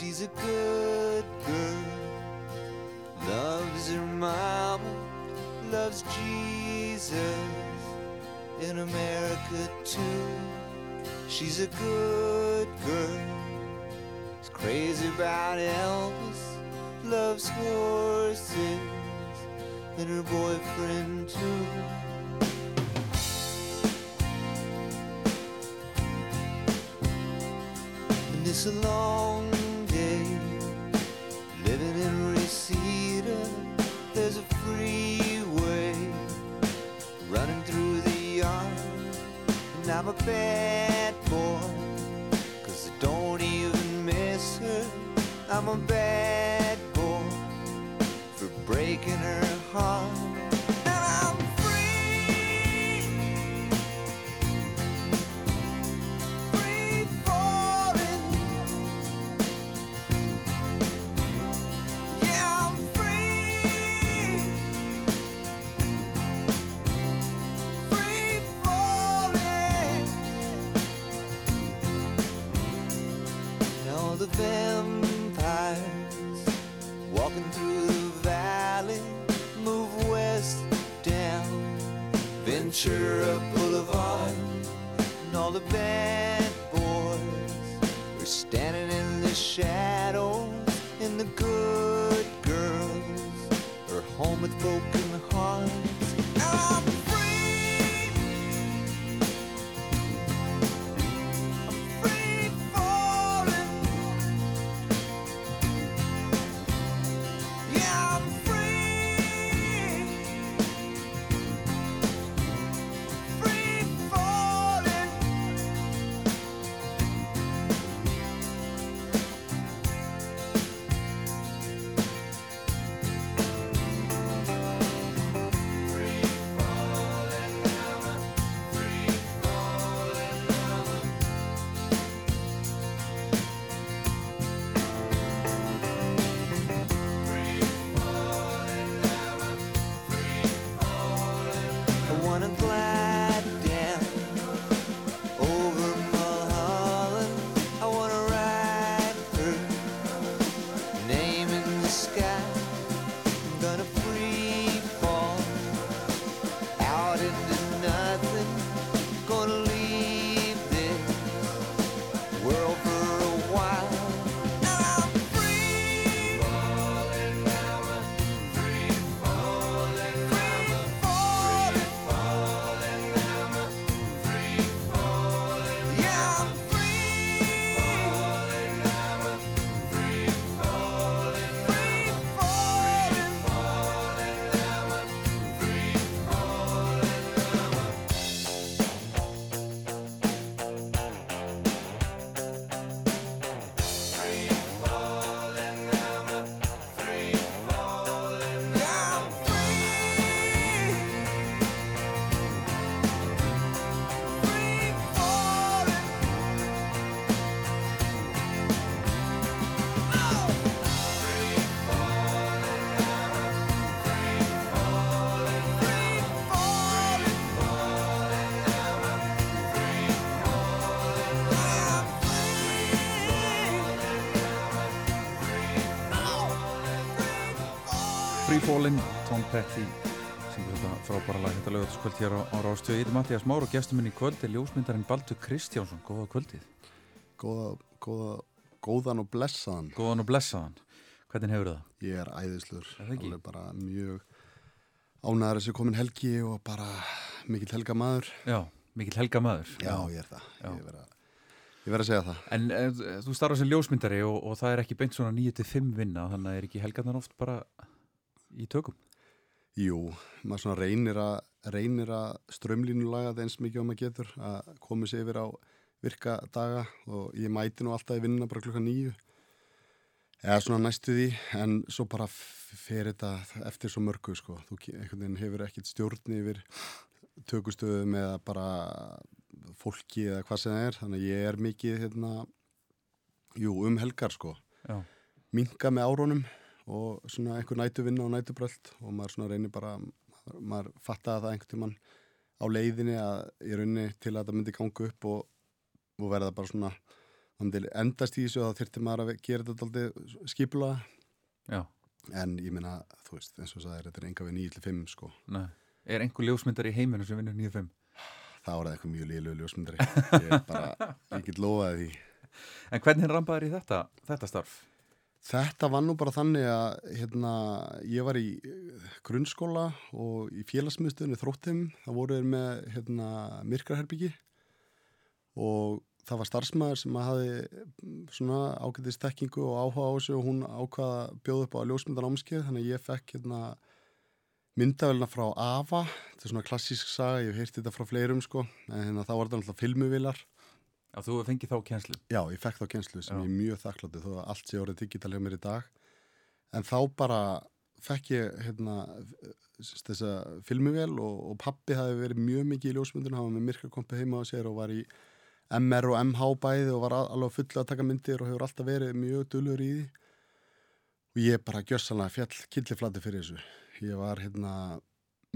She's a good girl, loves her mama, loves Jesus in America too. She's a good girl, is crazy about Elvis, loves horses and her boyfriend too. And it's a long Fallin, Tom Petty sem þetta frábæra lag þetta lögataskvöld hér á, á Rástöðu. Ég er Mattias Már og gestur minn í kvöld er ljósmyndarinn Baldur Kristjánsson. Góða kvöldið. Góða, góða, góðan og blessaðan. Góðan og blessaðan. Hvernig hefur það? Ég er æðislur. Er það ekki? Alveg bara mjög ánæður þessi komin helgi og bara mikill helga maður. Já, mikill helga maður. Já, ég er það. Já. Ég verð að, ég verð að segja það. En e, þú starfað sem ljósmyndari og, og það er ekki beint svona 9-5 vinna, þannig að er ekki helgarnar oft bara í tökum. Jú, maður svona reynir að, reynir að strömlínulaga það eins mikið og maður getur að koma sér yfir á virka daga og ég mæti nú alltaf í vinnuna bara klukka nýju eða svona næstu því en svo bara fer þetta eftir svo mörgu sko. Þú hefur ekkit stjórn yfir tökustöðum eða bara fólki eða hvað sem það er. Þannig að ég er mikið hérna, jú, um helgar sko. Já, minka með árunum og svona einhver nætuvinna og nætubröld og maður svona reynir bara maður, maður fattaði það einhvern tímann á leiðinni að ég raunni til að þetta myndi ganga upp og, og verða bara svona endast í þessu þá þyrfti maður að gera þetta aldrei skipula Já, en ég meina, þú veist, eins og það er þetta er enga við 9-5 sko nei. Er einhver ljósmyndar í heiminu sem vinnur 9-5? það var það eitthvað mjög liðlegu ljósmyndari ég er bara, ég get lofaði því En hvernig rambaður í þetta, þetta starf? Þetta var nú bara þannig að hérna, ég var í eh, grunnskóla og í félagsmiðstöðinu þróttum, það voru þeir með hérna, myrkraherbyggi og það var starfsmæður sem hafi mm, svona ágætið stekkingu og áhuga á þessu og hún ákvaða að bjóða upp á ljósmyndan ámskeið þannig að ég fekk hérna, myndavelina frá AFA, þetta er svona klassísk saga, ég hef heyrt þetta frá fleirum sko, en hérna, þá var þetta náttúrulega filmuvilar Já, þú fengið þá kjenslu. Já, ég fekk þá kjenslu sem Já. ég er mjög þakklátið þó að allt sé orðið digital hjá mér í dag en þá bara fekk ég hérna, s- þessa filmuvél og, og pappi hafi verið mjög mikið í ljósmyndun var með myrkakompi heima á sér og var í MR og MH bæði og var al- alveg fulla að taka myndir og hefur alltaf verið mjög dulur í því og ég bara gjössanlega fjall killiflati fyrir þessu ég var hérna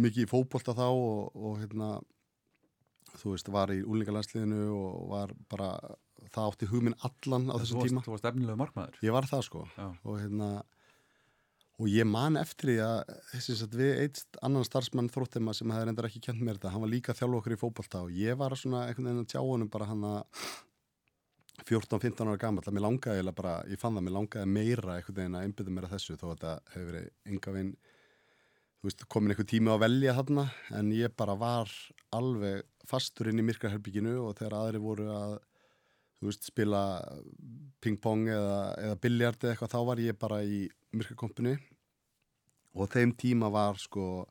mikið í fótbolta þá og, og hérna þú veist, var í úlingalandsliðinu og var bara, það átti hugminn allan á varst- tíma. Þú varst efnilegu markmaður. Ég var það sko Já. og hérna og ég man eftir því að þess að við eitt annan starfsmann þróttima sem hefði reyndar ekki kent mér þetta, hann var líka að þjálfa okkur í fótbolta og ég var svona einhvern veginn að tjá honum bara hann að 14-15 ára gamall að mér langaði bara, ég fann það, mér langaði meira einhvern veginn að einbytta mér að þessu þó að þetta hefur verið þú veist, komin einhver tími á að velja þarna en ég bara var alveg fastur inn í myrkraherbygginu og þegar aðri voru að veist, spila ping-pong eða, eða biljard eða eitthvað, þá var ég bara í myrkrakompinu. Og þeim tíma var sko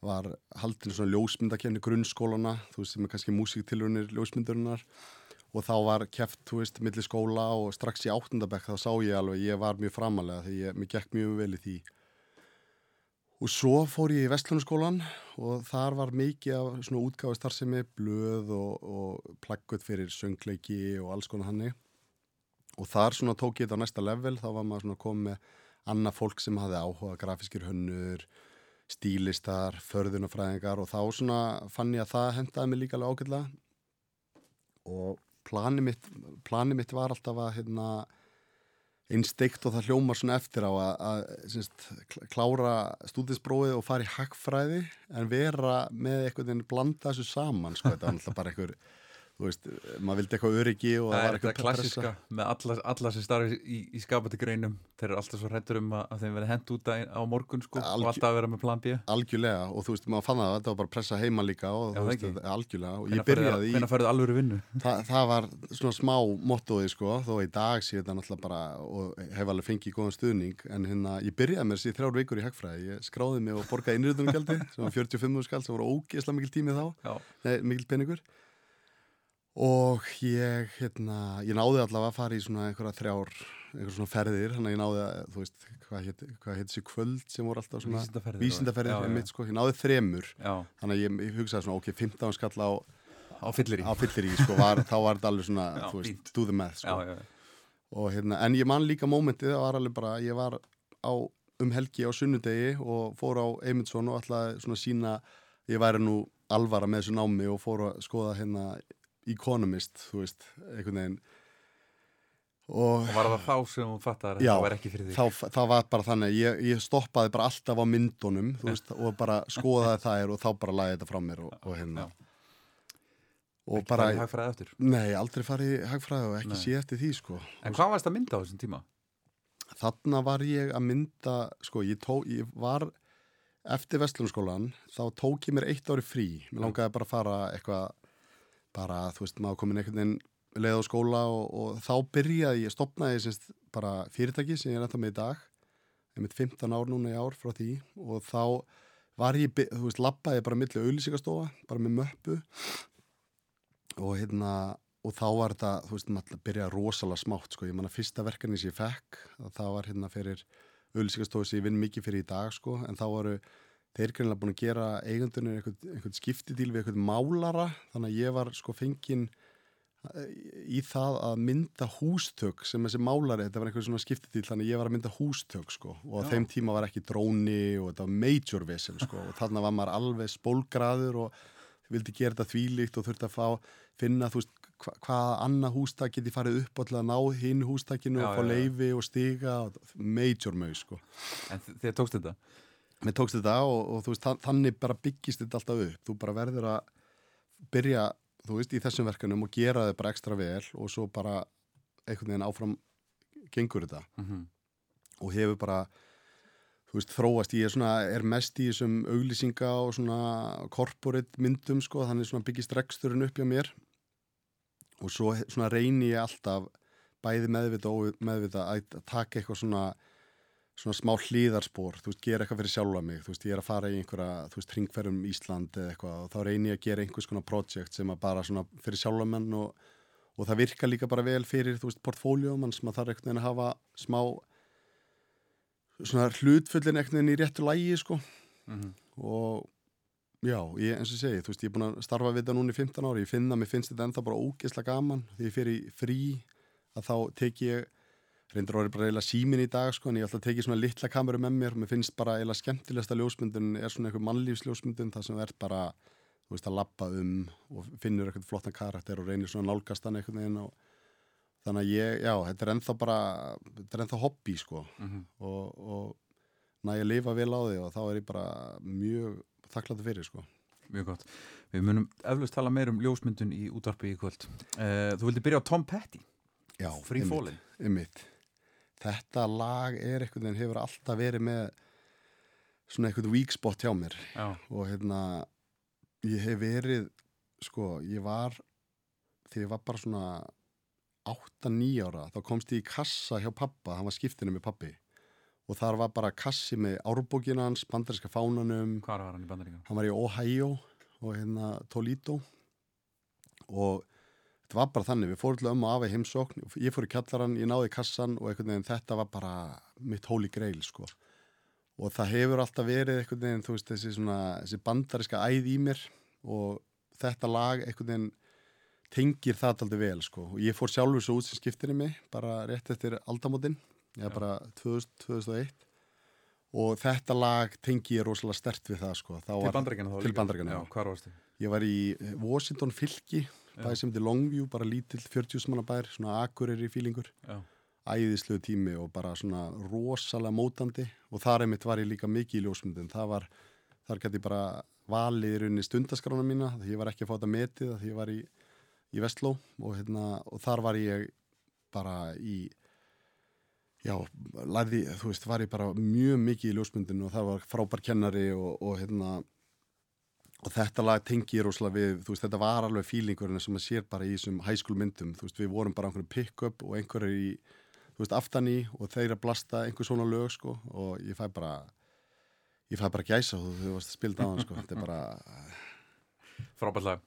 var haldin svona ljósmyndakefni grunnskólana, þú veist, sem er kannski músiktilunir ljósmyndurinnar og þá var keft, þú veist, milli skóla og strax í áttundabekk þá sá ég alveg, ég var mjög framalega því ég, mér gekk mjög vel í því og svo fór ég í Vestlunarskólan og þar var mikið af svona útgáfi starfsemi, blöð og, og plaggut fyrir söngleiki og alls konar hannig. Og þar svona tók ég þetta á næsta level, þá var maður svona komið með annað fólk sem hafði áhuga, grafískir hönnur, stílistar, förðunafræðingar og þá svona fann ég að það hendaði mig líka alveg ágætlega. Og planið mitt, planið mitt var alltaf að hérna, einsteikt og það hljómar svona eftir á að, að syns, klára stúdinsbróið og fara í hagfræði en vera með einhvern veginn blanda þessu saman sko, þetta var alltaf bara einhver þú veist, maður vildi eitthvað öryggi og Það var eitthvað klassiska með alla, alla sem starfi í, í skapandi greinum. Þeir eru alltaf svo hrættur um að, að þeim verði hent út að- á morgun sko Algjör- og alltaf að vera með plan B. Algjörlega og þú veist, maður fann það, þetta var bara pressa heima líka og Já, þú veist, ekki. algjörlega og ég byrjaði í vinnu? Það, var svona smá mottoði sko, þó í dag sé þetta náttúrulega bara og hef alveg fengið góðan stuðning en hérna, ég byrjaði mér sér þrjár vikur í hagfræði. Ég skráði mig og borgaði innrýðunumgjaldi og ég hérna, ég náði allavega að fara í svona einhverja þrjár einhverja svona ferðir, þannig að ég náði að þú veist, hvað heit, hvað heit þessi kvöld sem voru alltaf svona vísindaferðir vísindaferðir, Já, einmitt, sko, ég náði þremur. Já, þannig að ég, ég hugsaði svona, ok, 15 skall á á fyllir í á fyllir í, sko, var, þá var þetta alveg svona, Já, þú veist, do the math, sko. Og, hérna, en ég man líka mómentið, það var alveg bara, ég var á, um helgi á sunnudegi og fór á Eymundsson og ætlaði svona sína, ég væri nú alvara með þessu námi og fór að skoða hérna Economist, þú veist, einhvern veginn. Og Og var það þá sem hún fattar að Já, það var ekki fyrir þig þá, það var bara þannig, ég, ég stoppaði bara alltaf á myndunum, þú veist, og bara skoðaði þær og þá bara lagði þetta frá mér og, og hérna. Já. Og Ekki bara, farið hagfræði aftur nei, aldrei farið hagfræði og ekki Nei. sé eftir því, sko. En hvað varst að mynda á þessum tíma? Þarna var ég að mynda, sko, ég, tó, ég var eftir Vestlunarskólan, þá tók ég mér eitt ári frí. Mér langaði bara að fara eitthvað, bara, þú veist, maður komin einhvern veginn leið á skóla og, og þá byrjaði ég, stopnaði semst bara fyrirtæki sem ég er ennþá með í dag, ég mitt 15 ár núna í ár frá því og þá var ég, þú veist, labbaði ég bara milli auðlýsingastofa, bara með möppu. Og hérna og þá var þetta, þú veist, maður byrjaði rosalega smátt, sko, ég manna fyrsta verkefni sem ég fekk, að það var hérna fyrir auðlýsingastofu sem ég vinn mikið fyrir í dag, sko, en þá voru þeir greinlega búin að gera eigundunir einhvern, einhvern skiptidíl við einhvern málara, þannig að ég var sko fenginn eh, í það að mynda hústök sem þessi málari, þetta var einhvern svona skiptidíl þannig að ég var að mynda hústök sko og á Já. þeim tíma var ekki dróni og þetta var major vesen sko og þarna var maður alveg spólgraður og vildi gera þetta þvílíkt og þurfti að fá finna þú veist hva, hvað annað hústak geti farið upp til að ná hinn hústakinu Já, og fá já, já. leifi og stiga og major mög sko. En þ- þér tókst þetta? Mér tókst þetta og, og þú veist, þann- þannig bara byggist þetta alltaf upp. Þú bara verður að byrja, þú veist, í þessum verkanum og gera þau bara ekstra vel og svo bara einhvern veginn áfram gengur þetta. Mm og hefur bara þú veist, þróast, ég er svona, er mest í þessum auglýsinga og svona corporate myndum, sko, þannig svona byggist reksturinn upp hjá mér. Og svo svona reyni ég alltaf bæði meðvita og meðvita að taka eitthvað svona svona smá hlýðarspor, þú veist, gera eitthvað fyrir sjálfa mig, þú veist, ég er að fara í einhverja, þú veist, ringferðum Ísland eða eitthvað og þá reyni ég að gera einhvers konar projekt sem að bara svona fyrir sjálfa menn og, og það virka líka bara vel fyrir, þú veist, portfóljó, mann sem að þarf einhvern veginn að hafa smá svona hlutfullin einhvern veginn í réttu lægi, sko -hmm. og já, ég, eins og segi, þú veist, ég er búin að starfa við þetta núna í 15 ári, ég finna, mér finnst þetta ennþá bara ógeðslega gaman, því ég reyndur orðið bara eiginlega símin í dag, sko en ég ætla að tekið svona litla kameru með mér mér finnst bara eiginlega skemmtilegsta ljósmyndun er svona einhver mannlífsljósmyndun, það sem er bara þú veist, að lappa um og finnur eitthvað flottan karakter og reynir svona að nálgast hann einhvern veginn og þannig að ég, já, þetta er ennþá bara þetta er ennþá hobby, sko Mhm. og, og næ ég lifa vel á því og þá er ég bara mjög þakkláttu fyrir sko. Mjög gott. Við munum eflaust tala meir um ljósmyndun í útvarpi í kvöld. Uh, þú vildi byrja á Tom Petty, Já, Free Fallin. Einmitt. Þetta lag er einhvern veginn hefur alltaf verið með svona einhvern weak spot hjá mér Já. og hérna ég hef verið sko, ég var þegar ég var bara svona 8-9 ára þá komst ég í kassa hjá pappa hann var skiptinu með pappi og þar var bara kassi með árbókina hans bandarinska fánanum Hvar var hann í bandaríkan? hann var í Ohio og hérna Toledo og þetta var bara þannig, við fórum til ömmu af í heimsókn, ég fór í kjallaran, ég náði kassan og einhvern veginn þetta var bara mitt holy grail sko og það hefur alltaf verið einhvern veginn þú veist þessi svona, þessi bandariska æð í mér og þetta lag einhvern veginn tengir það aldrei vel sko og ég fór sjálfur svo út sem skiptinni mig bara rétt eftir aldamótin eða Já. bara 2000, 2001 og þetta lag tengi ég rosalega stert við það sko Þá Til var- bandaríkana þá til líka? Bandaríkjanna, Já, hvar varstu? Ég var í Washington fylki. Bæði sem til Longview, bara lítill 40 manna bær, svona akurir í fílingur, Já. æðislegu tími og bara svona rosalega mótandi og þar einmitt var ég líka mikið í ljósmyndin. Það var, þar gæti ég bara valið í rauninni stundaskrána mína, því ég var ekki að fá þetta metið, því ég var í, í Vestló og, hérna, og þar var ég bara í, já, lærði, þú veist, var ég bara mjög mikið í ljósmyndin og það var frábær kennari og, og hérna, og þetta lag tengi ég rosalega við, þú veist, þetta var alveg fílingurinn sem maður sér bara í þessum high school myndum, þú veist, við vorum bara á einhverjum pick-up og einhverjur í, þú veist, aftan í og þeir að blasta einhver svona lög, sko, og ég fæ bara, ég fæ bara gæsa og þú að spila það á hann, sko, þetta er bara, Frábært lag.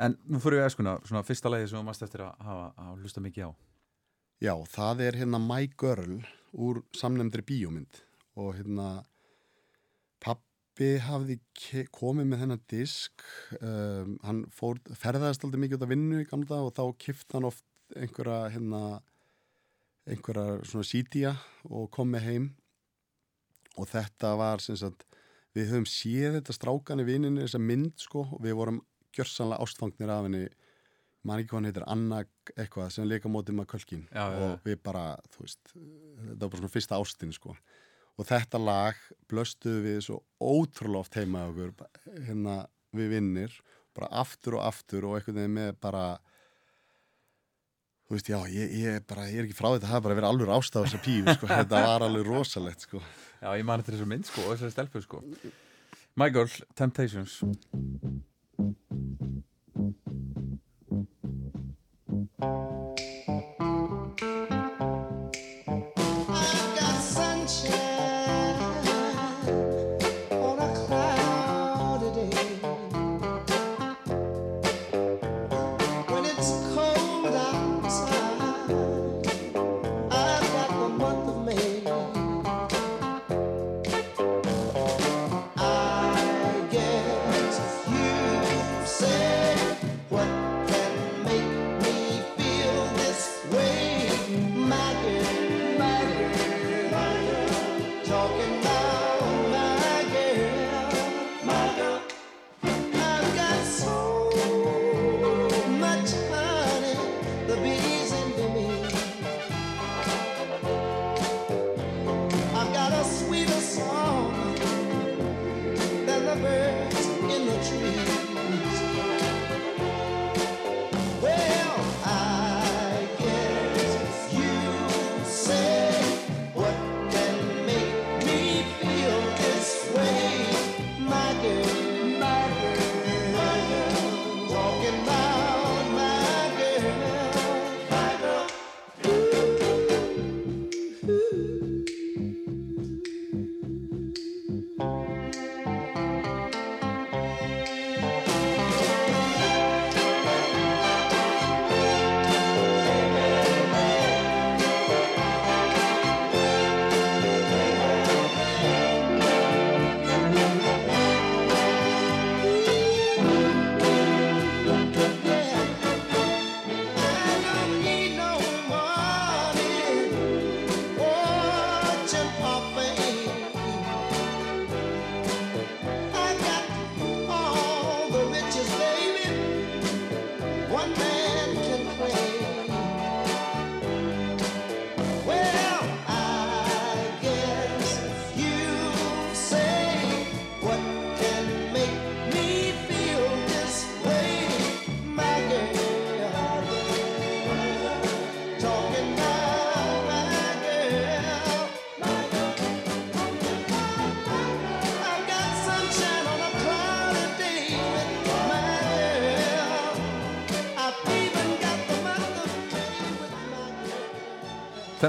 En nú fyrir við æskuna, svona fyrsta lagi sem þú mást eftir að hafa að hlusta mikið á. já, það er hérna My Girl úr samnefndri bíómynd og hérna, pappi hafði komið með þennan disk um, hann fór, ferðaðist aldrei mikið út að vinnu í gamla og þá kift hann oft einhverja hérna einhverja svona sídía og kom með heim. Og þetta var sem sagt við höfum séð þetta strákan í vininni þessa mynd sko og við vorum gjörsanlega ástfangnir af henni. Man ekki hvað hann heitir, Anna eitthvað sem leika mótið með Kölkin og við bara, þú veist þetta var bara svona fyrsta ástin sko og þetta lag blöstuðu við svo ótrúlega oft heima okkur hérna við vinnir bara aftur og aftur og einhvern veginn með bara þú veist, já, ég, ég, bara, ég er ekki frá þetta það er bara verið alveg ástaf þessa píu sko. þetta var alveg rosalegt sko. Já, ég man eftir þessu mynd sko og þessari stelpu sko. My Girl, Temptations.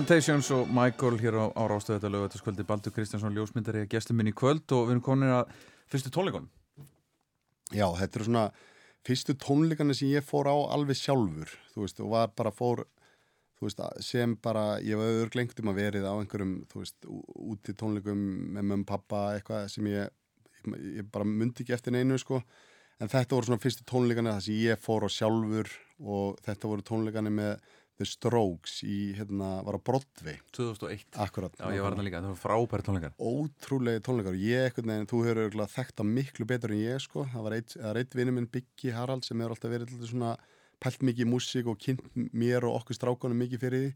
Temptations og Michael hér á, á rástöðu þetta lögataskvöldi Baldur Kristjánsson ljósmyndari er gestur minn í kvöld og við erum komin að fyrstu tónleikon Já, þetta eru svona fyrstu tónleikarnir sem ég fór á alveg sjálfur, þú veist, og var bara fór, veist, sem bara, ég var örglengt um að verið á einhverjum, þú veist, úti tónleikum með mömmu, pappa, eitthvað sem ég, ég, bara myndi ekki eftir neinu, sko, en þetta voru svona fyrstu tónleikarnir þar sem ég fór á sjálfur og þetta voru tónleikarnir með The Strokes í, hérna, var á Broadway, 2001 akkurat. Já, ég var þarna líka, það var frábæri tónleikar. Ótrúlega tónleikar. Ég eitthvað neginn, þú hefur þekkt það miklu betur en ég sko, það var eitt, eitt vinur minn Biggi Harald sem hefur alltaf verið svona pælt mikið í músík og kynnt mér og okkur strákunum mikið fyrir því.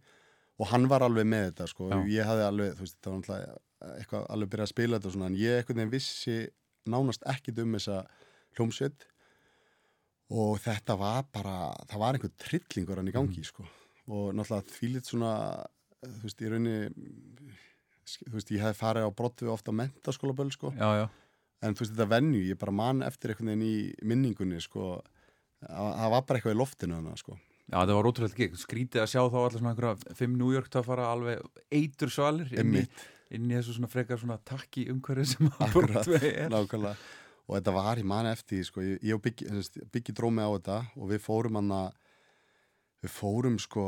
Og hann var alveg með þetta sko, Já. ég hafði alveg, þú veist, það var alltaf eitthvað alveg byrjað að spila þetta og svona, en ég eitthvað neginn vissi nánast ekkit um þessa hljómsveit. Og þetta var bara, það var einhver trillingur hann í gangi sko og náttúrulega þvílitt svona, þú veist, í rauninni þú veist, ég hef farið á brottu ofta á mentaskólaböll, sko, Já, já, en þú veist, þetta venju, ég bara man eftir einhvern veginn í minningunni, sko, að- það var bara eitthvað í loftinu þannig, sko. já, það var ótrúlega gig. Skrítið að sjá þá allir svona einhverja fimm New York að fara alveg eitur svalir inn í, inn í þessu svona frekar svona takki umhverju sem að Akkurat, Broadway er. nákvæmlega. Og þetta var, ég man eftir, því, sko, ég, ég sagt, Biggi drómi á þetta og við fórum hann að, við fórum, sko,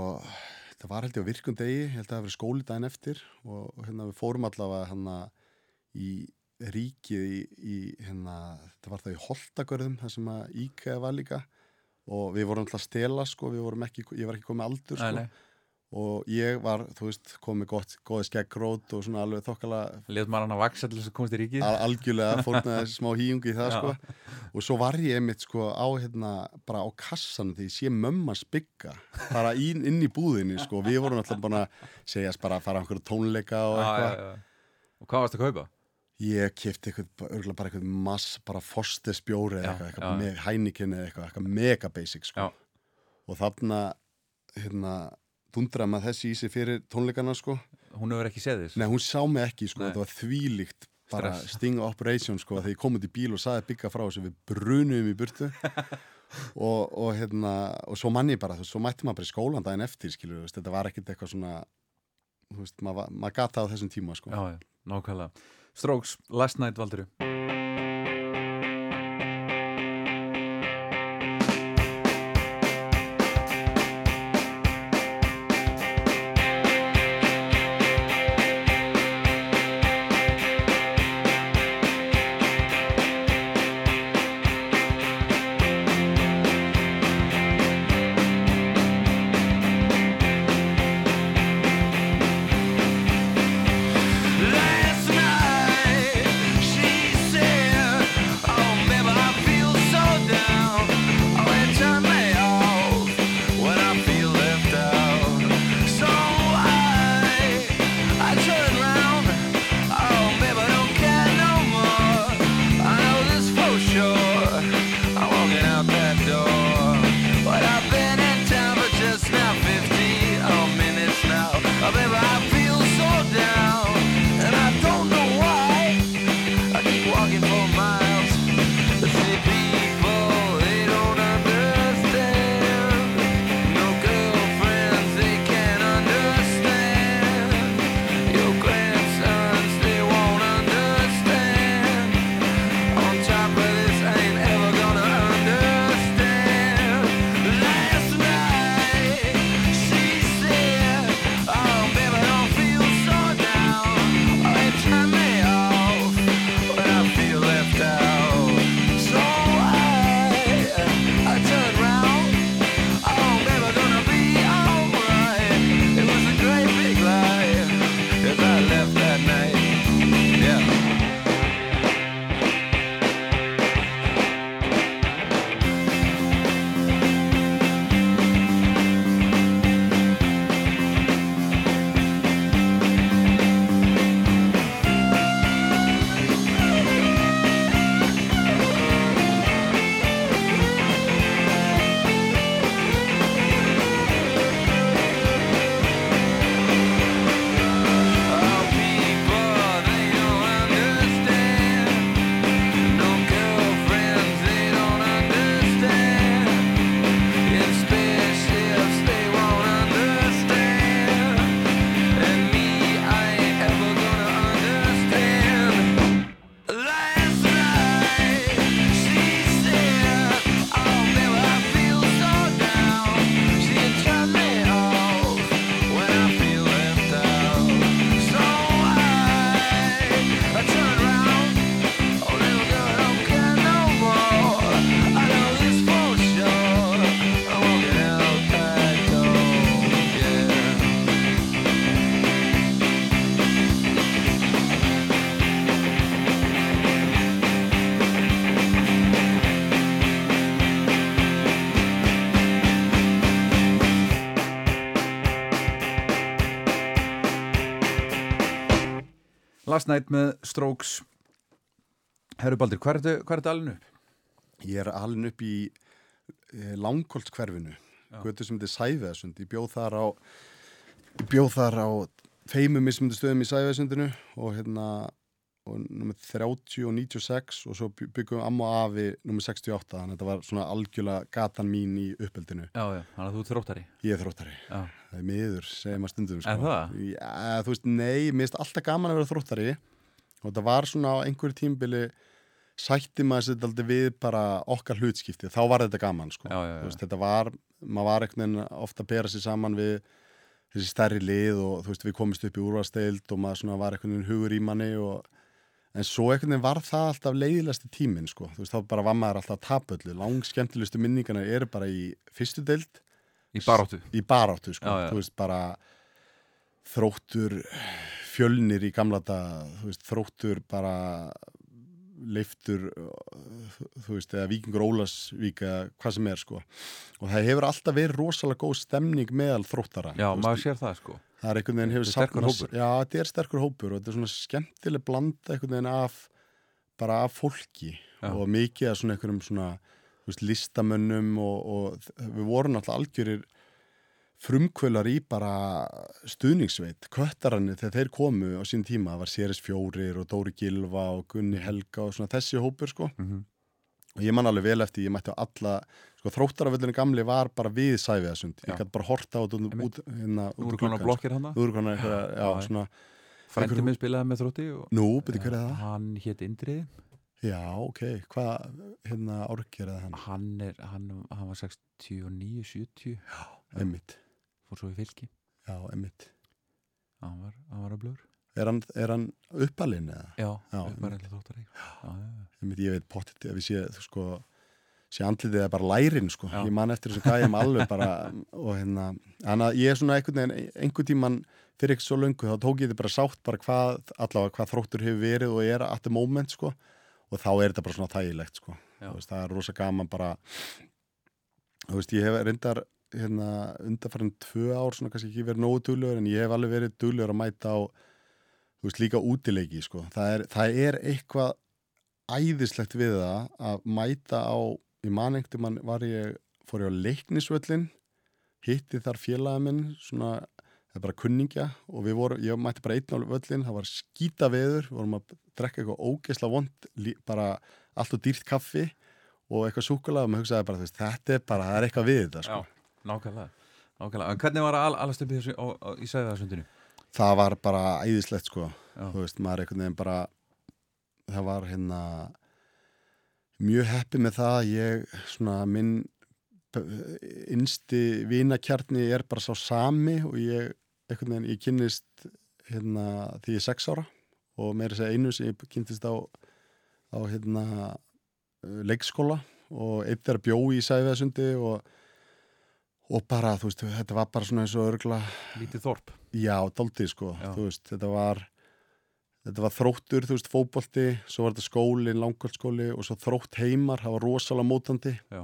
þetta var held ég á virkum degi, held að það verið skóli daginn eftir og, hérna við fórum allavega hann í ríkið í, í hérna, þetta var það í Holtagörðum, það sem að Íka var líka og við vorum alltaf stela, sko, við vorum ekki, ég var ekki komið aldur, sko, Nei, nei, og ég var, þú veist, komið gott, góði skeggrót og svona alveg þokkala Lét maður hann að vaksa til þess að komast í ríkið. Al algjörlega fórnaði þessi smá hýjungi í það sko. Og svo var ég einmitt sko á hérna bara á kassan því sé mömma spigga bara inn, inn í búðinni sko. Við vorum alltaf bara segjast bara að fara á einhverju tónleika og Já, já, eitthvað. já. Og hvað varst að kaupa? ég eitthvað, örgulega bara eitthvað mass bara eða eitthvað, eitthvað eða eitthvað, eitthvað mega basic sko. Og þarna hérna dundraði maður þessi í sig fyrir tónleikana sko. Hún hefur ekki séð þess Nei, hún sá mig ekki, sko, Nei. þetta var þvílíkt bara Stress. sting operation, sko, þegar ég kom út í bíl og saði bygga frá þessu, við brunum í burtu. Og, og hérna og svo manni bara, þú veist, svo mætti maður bara í skólan daginn eftir, skilur, veist, þetta var ekkit eitthvað svona þú veist, maður, maður gata á þessum tíma, sko. Já, já, nákvæmlega. Strokes, Last Night Valdur Last Night með Strokes Herru Baldur, hvað er þetta, er alveg upp? Ég er alveg upp í langkoltskverfinu, götu sem þetta er Sæveðsund. Ég bjóð þar á, bjóð þar á tveimum mismundu stöðum í Sæveðsundinu og hérna, og nummer 30 og 96 og svo by- byggum við amma og afi nummer 68, þannig að þetta var svona algjörlega gatan mín í uppeldinu. Já, já, þannig að þú ert þróttari Ég er þróttari. Já, Það er miður, segir maður stundum. Sko. Er það? Já, þú veist, nei, mér finnst alltaf gaman að vera þróttari og það var svona á einhverju tímbili sætti maður sér aldrei við bara okkar hlutskipti, þá var þetta gaman sko. Já, já, já. Veist, þetta var, maður var einhvern veginn ofta að bera sér saman við þessi stærri lið og þú veist, við komist upp í úrvasteild og maður svona var einhvern veginn hugur í manni og en svo einhvern veginn var það alltaf leiðilegsti tíminn sko, þú veist, þá bara var maður alltaf að tapa öllu, lang skemmtilegustu minningarna eru bara í fyrstu deild í baráttu í baráttu sko, Já, já. þú veist bara þróttur fjölnir í gamla dag, þú veist þróttur bara leiftur þú veist, eða Víkingur Ólasvík eða hvað sem er sko og það hefur alltaf verið rosalega góð stemning meðal þróttara Já, Þú maður veist, sér það sko það er einhvern veginn hefur hópur. Já, þetta er sterkur hópur og þetta er svona skemmtileg blanda einhvern veginn af bara af fólki Já. og mikið af svona einhverjum svona veist, listamönnum og, og við vorum alltaf algjörir frumkvölar í bara stuðningsveit, köttaranni þegar þeir komu á sín tíma, það var Séris Fjórir og Dóri Gilva og Gunni Helga og svona þessi hópur sko. Mhm. og ég man alveg vel eftir, ég mætti á alla sko þróttaraföllinu gamli var bara við sæfiðasund, ég gæti bara horta út, út, hérna, út úr konar gluggann, blokkir hann sko. Eru konar eitthvað, já, Já, svona Einhver- minn spilaði með þrótti og Nú, byrju hver er það? Hann hétt Indriði Já, ok, hvað, hérna árgerði hann? Hann er, hann, hann var 69, 70 Emmitt, Fór svo í fylki. Já, Emmitt Hann var, hann var að blöður. Er hann, hann uppalinn eða? Já, Já, upp var eitthvað þróttari Já, já, já Emmitt, ég veit pottit ef ég sé, þú sko sé andlitið er bara lærin, sko. Já. ég man eftir þessu gæjum alveg bara og hérna, að ég er svona einhvern veginn einhvern tíman fyrir ekki svo löngu þá tók ég þetta bara sátt bara hvað allavega hvað þróttur hefur verið og er at the moment, sko og þá er þetta bara svona þægilegt, sko. Veist, það er rosa gaman bara þú veist, ég hef reyndar hérna, undarfærin tvö ár svona kannski ekki verið nógu duglegur en ég hef alveg verið duglegur að mæta á þú veist, líka útileiki, sko. Það er, það er eitthvað æðislegt við það að mæta á í manengtum mann var ég fór ég á leiknisvöllin hitti þar félaga minn svona, það er bara kunningja og við vorum, ég mætti bara einn á völlin það var skýta veður, vorum að drekka eitthvað ógeðsla vond, bara allt og dýrt kaffi og eitthvað súkulega og maður hugsaði bara, veist, þetta er bara, það er eitthvað við þetta, sko. Já, nákvæmlega Nákvæmlega, en hvernig var að al- alast upp í þessu í Sæðarsundinu? það var bara æðislegt, sko Já, þú veist, maður einhvern veginn bara það var hérna mjög heppi með það að ég svona minn innsti vinakjarni er bara sá sami og ég veginn, ég kynnist hérna því ég er sex ára og meira að segja einu sem ég kynntist á á hérna leikskóla og eitt er að bjó í Sæfiðasundi og og bara, þú veist, þetta var bara svona eins og örgla lítið þorp Já, daldið sko, Já. þú veist, þetta var þetta var þróttur, þú veist, fótbolti svo var þetta skóli, langkvöldskóli og svo þrótt heimar, það var rosalega mótandi Já.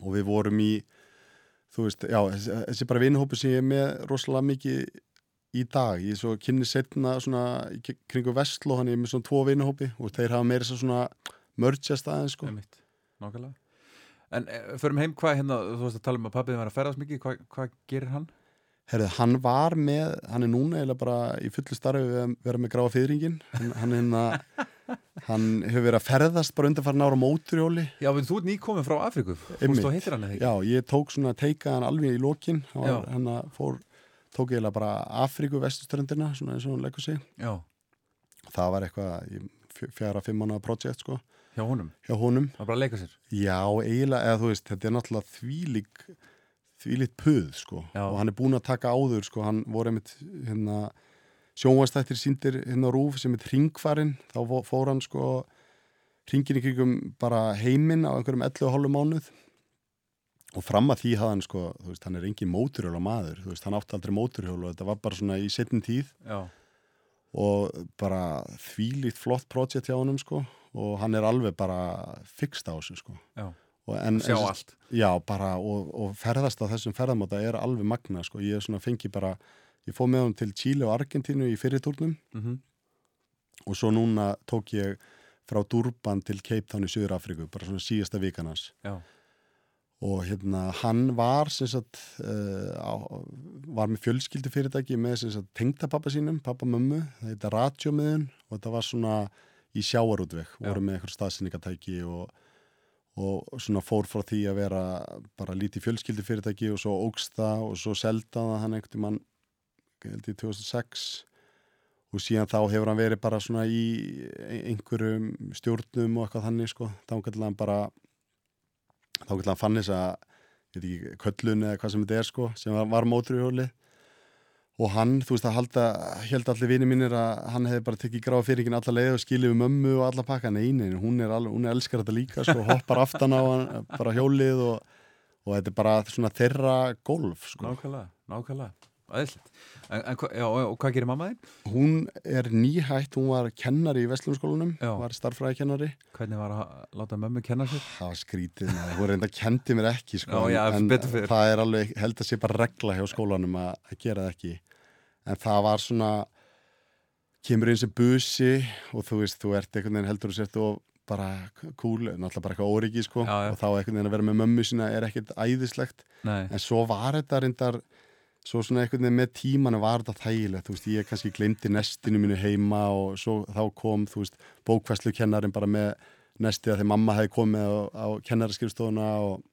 Og við vorum í þú veist, já, þessi, bara vinnhópi sem ég er með rosalega mikið í dag, ég svo kynni setna svona kringu Vestló, þannig ég er með svona tvo vinnhópi og þeir hafa meira svo svona mörgjast aðeins sko. Nákvæmlega. En e, förum heim, hvað hérna, þú veist að tala um að pappið var að ferðast mikið, hvað, hvað gerir hann? Herðu, hann var með, hann er núna eiginlega bara í fullu starfi við að vera með gráða fyrringin hann, hann, hérna, hann hefur verið að ferðast bara undan ára á móturhjóli Já, en þú ert nýkominn frá Einmitt. fórst og hittir hann eða ekki? Já, ég tók svona teika hann alveg í lokin. Hann, að fór, tók eiginlega bara Afríku vestuströndina, svona eins og hann leggur sig. Já, það var eitthvað fjara, fimm mánuða projekt sko, hjá honum, hjá honum. Það var bara að leika sér? Já, eiginlega, eða þú veist, þetta er náttúrulega þvílík þvílíkt puð, sko. Já. og hann er búinn að taka áður, sko. Hann voru einmitt, hérna sjónvastættir síndir hérna á rúf sem er hringfarinn, þá fó- fór hann sko hringin í krigum bara heiminn á einhverjum 11,5 mánuð. Og fram að því hafði hann sko, þú veist, hann er engin móturhjóla maður, þú veist, hann átti aldrei móturhjóla og þetta var bara svona í setjum tíð. Já, og bara þvílíkt flott projekt hjá honum sko og hann er alveg bara fixt á þessu sko. Já, en, sjá allt. Já, bara og, og ferðast á þessum ferðamáta er alveg magna sko, ég er svona fengi bara ég fóð með hann til Chile og Argentínu í fyrirtúrnum mm og svo núna tók ég frá Durban til Cape Town í Suður Afríku bara svona síðasta vikanans Já, og hérna hann var sem sagt uh, á, var með fjölskyldu fyrirtæki með sem sagt tengdapappa sínum, pappa mömmu það heita Radiomiðun og þetta var svona í sjáarútveg, Já. voru með eitthvað staðsynningatæki og, og svona fór frá því að vera bara lítið fjölskyldu fyrirtæki og svo ógst það og svo selda það hann einhvern mann held ég 2006 og síðan þá hefur hann verið bara svona í einhverjum stjórnum og eitthvað þannig sko, þá gæti hann bara þá gæti hann fann þess að ég veit ekki, köllun eða hvað sem þetta er sko, sem var, var móturhjóli og hann, þú veist að halda held allir vini mínir að hann hefði bara tekið gráða fyrirgin alla leið og skilið við mömmu og alla pakka, nei, nei, hún er, alveg, hún er elskar þetta líka sko, hoppar aftan á hann bara hjólið og, og þetta er bara svona þeirra golf sko. nákvæmlega, nákvæmlega. Æðislegt. En, en, já, og hvað gerir mamma þín? hún er nýhætt, hún var kennari í Vestlumskólanum, var starffræðikennari. Hvernig var að láta mömmu kenna sér? það var skrítið, hún reynda kendi mér ekki sko, Já, já, en það er alveg, held að sé bara regla hjá skólanum að, gera það ekki. En það var svona kemur eins og busi og þú veist, þú ert einhvern veginn heldur og sért og bara cool, náttúrulega bara eitthvað óryggi sko, og þá einhvern veginn að vera með mömmu sína er ekkert æðislegt. Nei, en svo var þetta reyndar svo svona einhvern veginn með tímanu var þetta þægilegt, þú veist, ég kannski glemdi nestinu mínu heima og svo þá kom þú veist, bókvæslu kennarin bara með nesti að þegar mamma hefði komið á, á kennaraskriftstofuna og,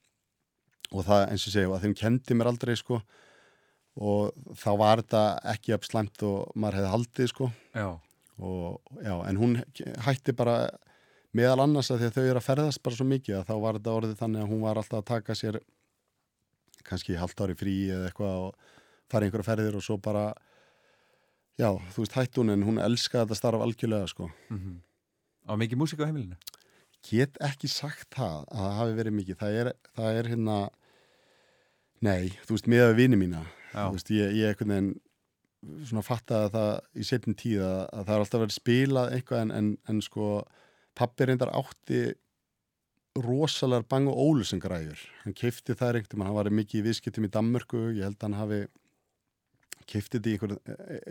og það eins og segja, þeim kendi mér aldrei sko. Og þá var þetta ekki upp slæmt og maður hefði haldið sko. Já, og já, en hún hætti bara meðal annars að því að þau eru að ferðast bara svo mikið að þá var þetta orðið þannig að hún var alltaf að taka sér kannski halvt ári frí eða eitthvað og fara einhverja ferðir og svo bara já, þú veist hætti hún en hún elskaði þetta starf algjörlega sko. Mm Á mikið músík á heimilinu? get ekki sagt það að það hafi verið mikið. Það er, það er hérna nei, þú veist, með vini mína. Já. þú veist, ég, ég einhvern veginn svona fattaði það í setjum tíð að, að það er alltaf verið spilað eitthvað en, en, en sko pappi reyndar átti rosalega bang og ólusen græður hann keifti það einhvern hann var mikið í viðskiptum í Danmörku ég held að hann hafi keifti þetta í einhver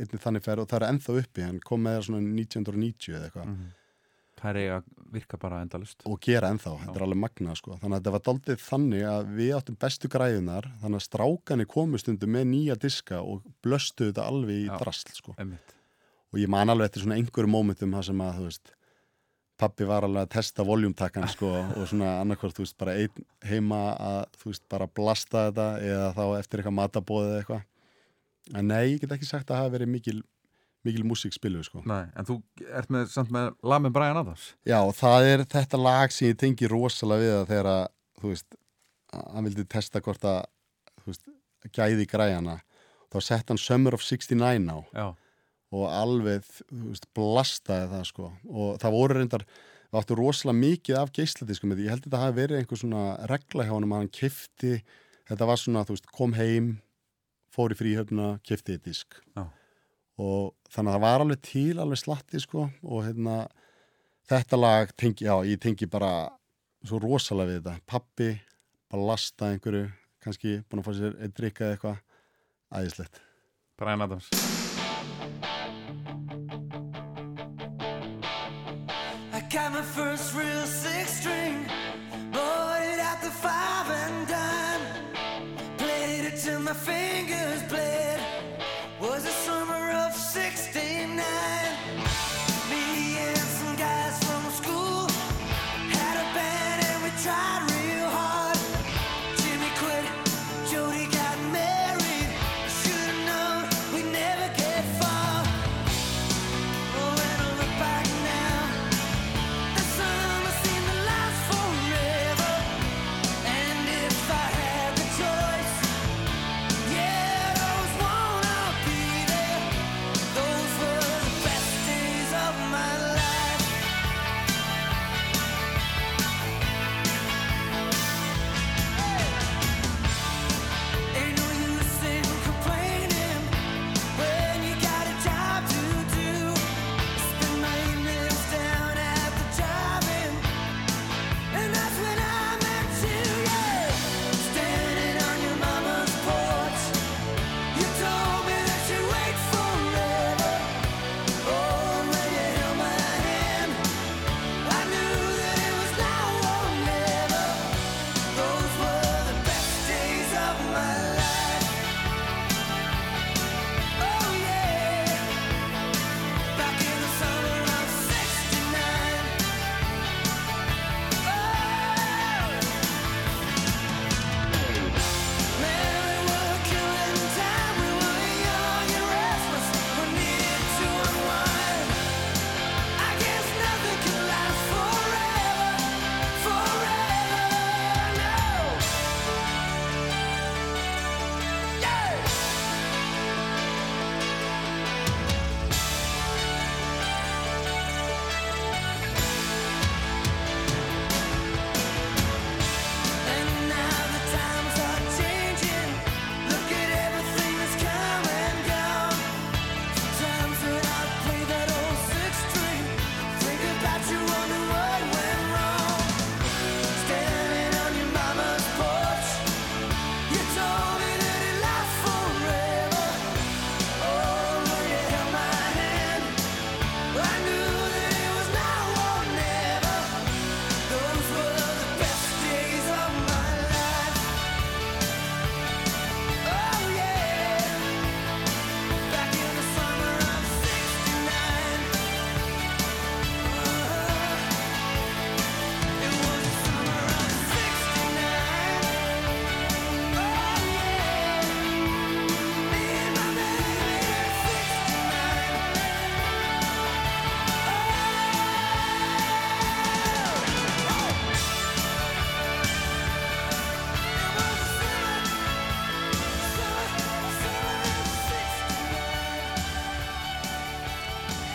einnig þannig ferð og það er ennþá uppi hann kom með það svona 1990 eða eitthvað Mm Það er eiga virka bara endalust og gera ennþá, þetta er alveg magnað sko. þannig að þetta var daldið þannig að við áttum bestu græðunar, þannig að strákani komu stundum með nýja diska og blöstu þetta alveg í Já. drasl sko. Og ég man alveg eftir svona einhverju mómentum sem að, þú veist pappi var alveg að testa voljumtakkan sko, og svona annarkvort, þú veist, bara heima að, þú veist, bara blasta þetta eða þá eftir eitthvað matabóðið eitthvað en nei, ég get ekki sagt að það hafi verið mikil, mikil músík spiluð sko. Nei, en þú ert með, samt með lag með Brian Adams Já, það er þetta lag sem ég tengi rosalega við að þegar að, þú veist, hann vildi testa hvort að, þú veist, gæði græjana. Þá sett hann Summer of 69 á Já, og alveg, þú veist, blastaði það, sko. Og það voru reyndar, það áttu rosalega mikið af geisladiskum. Ég held að þetta hafi verið einhver svona regla hjá hann að hann kifti, þetta var svona, þú veist, kom heim, fór í fríhöfna, kifti disk. Já. Og þannig að það var alveg til, alveg slatti, sko, og hérna, þetta lag tengi, já, ég tengi bara svo rosalega við þetta pappi, bara lasta einhverju kannski búin að fá sér einn drikka eða eitthvað æðislegt Brian Adams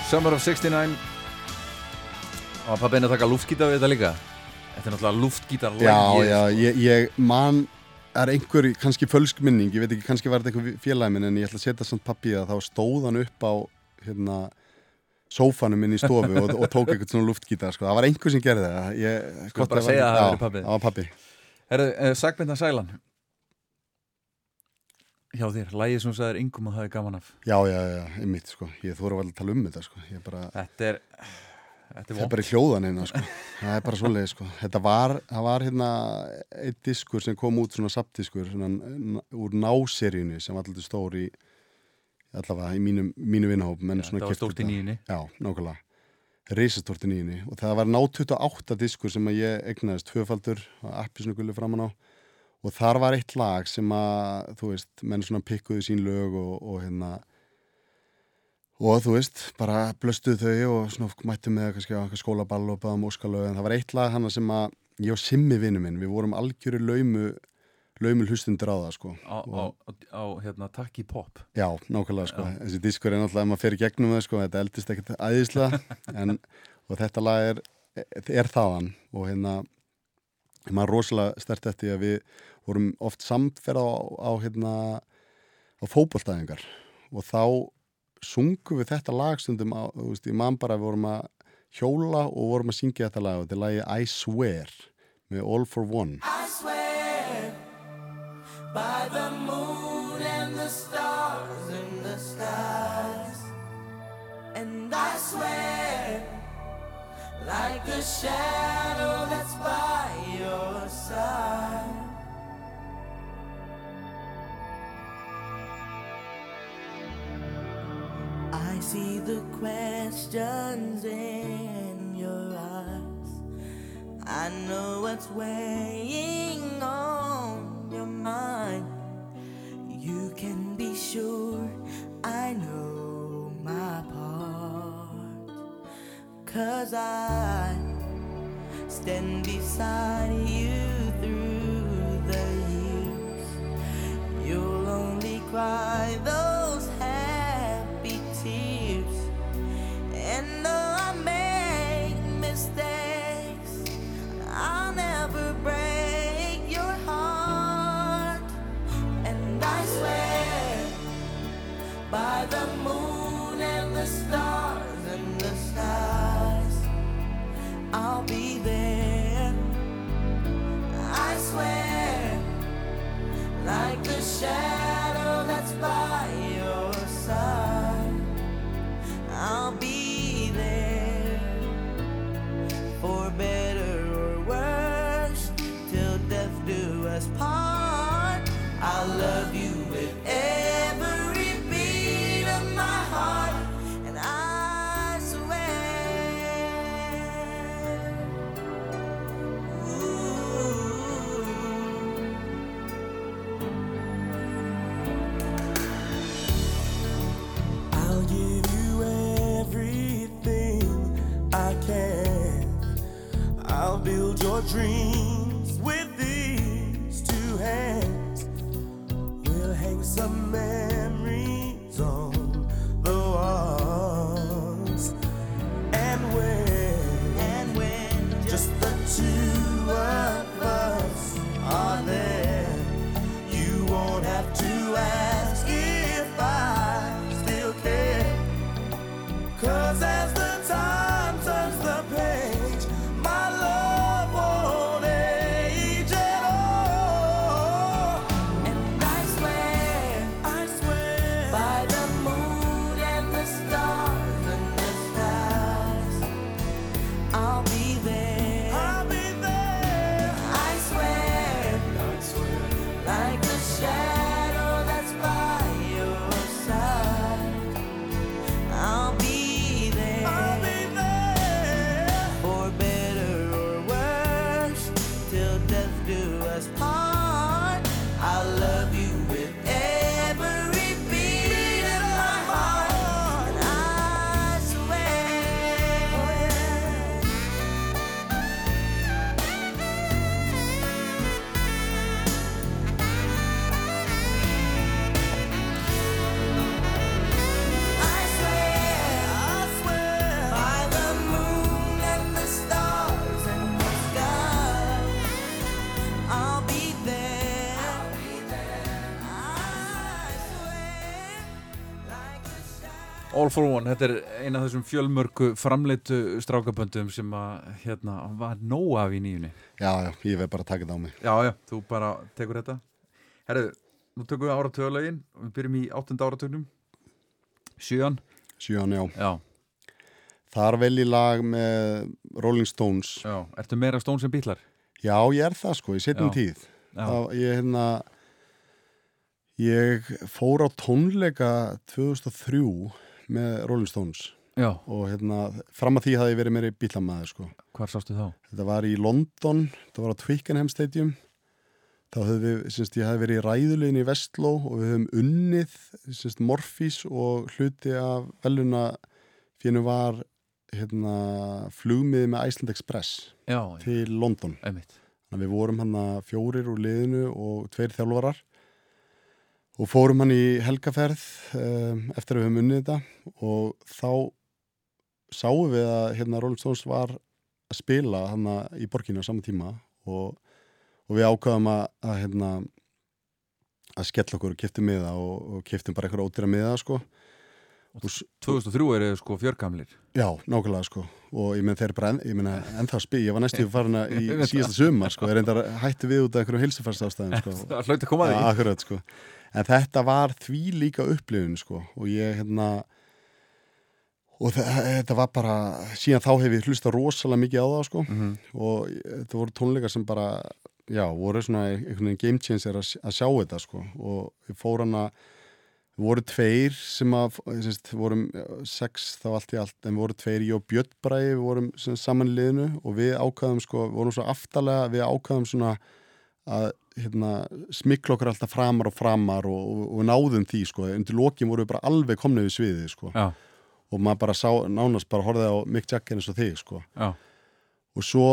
Summer of 69 og pappin að taka luftgítar við þetta líka? Þetta er náttúrulega luftgítar Já, já, ég, ég man er einhver, kannski fölsk minning ég veit ekki, kannski var þetta einhver félagi minn en ég ætla að setja samt pappi að þá stóð hann upp á hérna sófanum minn í stofu og, og tók eitthvað svona luftgítar sko. það var einhver sem gerði það. Ég, hvort bara segja að það pabbi. var pappi uh, Sagmyndan Sælan Hjá þér, lægið sem þú sagðir yngum að það er gaman af já, já, já, einmitt sko. ég vel að tala um þetta sko. bara, Þetta er Þetta er það er bara í hljóðanina sko. það er bara svoleið sko. þetta var, það var hérna eitt diskur sem kom út svona sapdiskur svona, úr náseríunni sem var alltaf stór í allavega í mínu, mínu Já, svona þetta var stórt í nýjunni. já, nákvæmlega reisastórt í nýjunni og það var ná 28 diskur sem ég egnaðist tvöfaldur appisnu gullu framan á og þar var eitt lag sem að þú veist, menn svona pikkuðu sín lög og, og hérna og þú veist, bara blöstuðu þau og svona mættu með kannski á skólaball og báðum óskalög. En það var eitt lag hana sem að ég og Simmi vinnu minn, við vorum algjöru laumu laumu hlustundur á það sko. Á, á, á, hérna, takk í pop. Já, nákvæmlega sko, þessi diskur er náttúrulega maður í gegnum það sko, þetta eldist ekkert æðislega. En, og þetta lag er, er þaðan. Og hérna maður rosalega stert eftir að við vorum oft samferða á, á hérna á fótboltæðingar og þá sungum við þetta lag stundum á, þú veist, ég man bara við vorum að hjóla og vorum að syngja þetta lag og þetta lagi I Swear með All for One I swear by the moon and the stars in the skies. And I swear like a shadow that's by your side. See the questions in your eyes. I know what's weighing on your mind. You can be sure I know my part. Cause I stand beside you through the years. You'll only cry those the moon and the stars and the skies, I'll be there. I swear like the shadow that's by All for One, þetta er eina af þessum fjölmörgu framleitu strákaböndum sem að, hérna, var nóg af í nýjunni. Já, já, ég veið bara að taka þetta á mig. Já, já, þú bara tekur þetta. Herru, nú tökum við áratöðalögin og við byrjum í áttunda áratögnum. Sjöan. Sjöan, já. Já, Þar vel í lag með Rolling Stones. já. Ertu meira stón sem bílar? Já, ég er það sko, í setjum tíð. Það, ég, hérna, ég fór á tónleika 2003 með Rolling Stones já. og hérna, fram að því hafði ég verið meiri bílamæður sko. Hvar sástu þá? Þetta var í London, þetta var á Twickenham Stadium. Þá höfum við, semst, ég hafði verið í ræðulegin í Vestló og við höfum unnið, semst, Morfís og hluti af veluna fyrir var hérna, flugmiði með Iceland Express Já, til London. einmitt. Þannig að við vorum hann að fjórir úr liðinu og tveir þjálfarar og fórum hann í helgaferð um, eftir að við höfum unnið þetta. Og þá sáum við að hérna Rolling Stones var að spila hann í borginu á sama tíma. Og, og við ákvaðum að, að hérna að skella okkur og kipta miða og, og kiptum bara eitthvað ódýra miða sko. Og, s- 2003 eru sko fjörgamlir. Já, nákvæmlega sko. Og ég menn þeir bara, en, ég menna ennþá spil ég var næstu farin að í síðasta sumar sko, ég reyndar hætti við út af einhverjum heilsufarsástæðum sko. Það hlauti að koma að ja, akkurat sko en þetta var því líka upplifun sko. Og ég hérna og þetta var bara síðan þá hef ég hlusta rosalega mikið á það sko. Mhm. og þetta voru tónleikar sem bara já, voru svona einhvern veginn game changer að, að sjá þetta sko. Og ég fór hana við voru tveir sem að sérst, vorum sex þá allt í allt en við voru tveir, ég og Björn Bræði við vorum sem, saman í liðinu og við ákvaðum sko, við vorum svo aftalega við ákvaðum svona að hérna, smikla okkur alltaf framar og framar og, og, og náðum því sko, undir lokin voru við bara alveg komnið við sviðið sko. Já, og maður bara sá, nánast bara horfið á Mick Jagger eins og þig sko. Já, og svo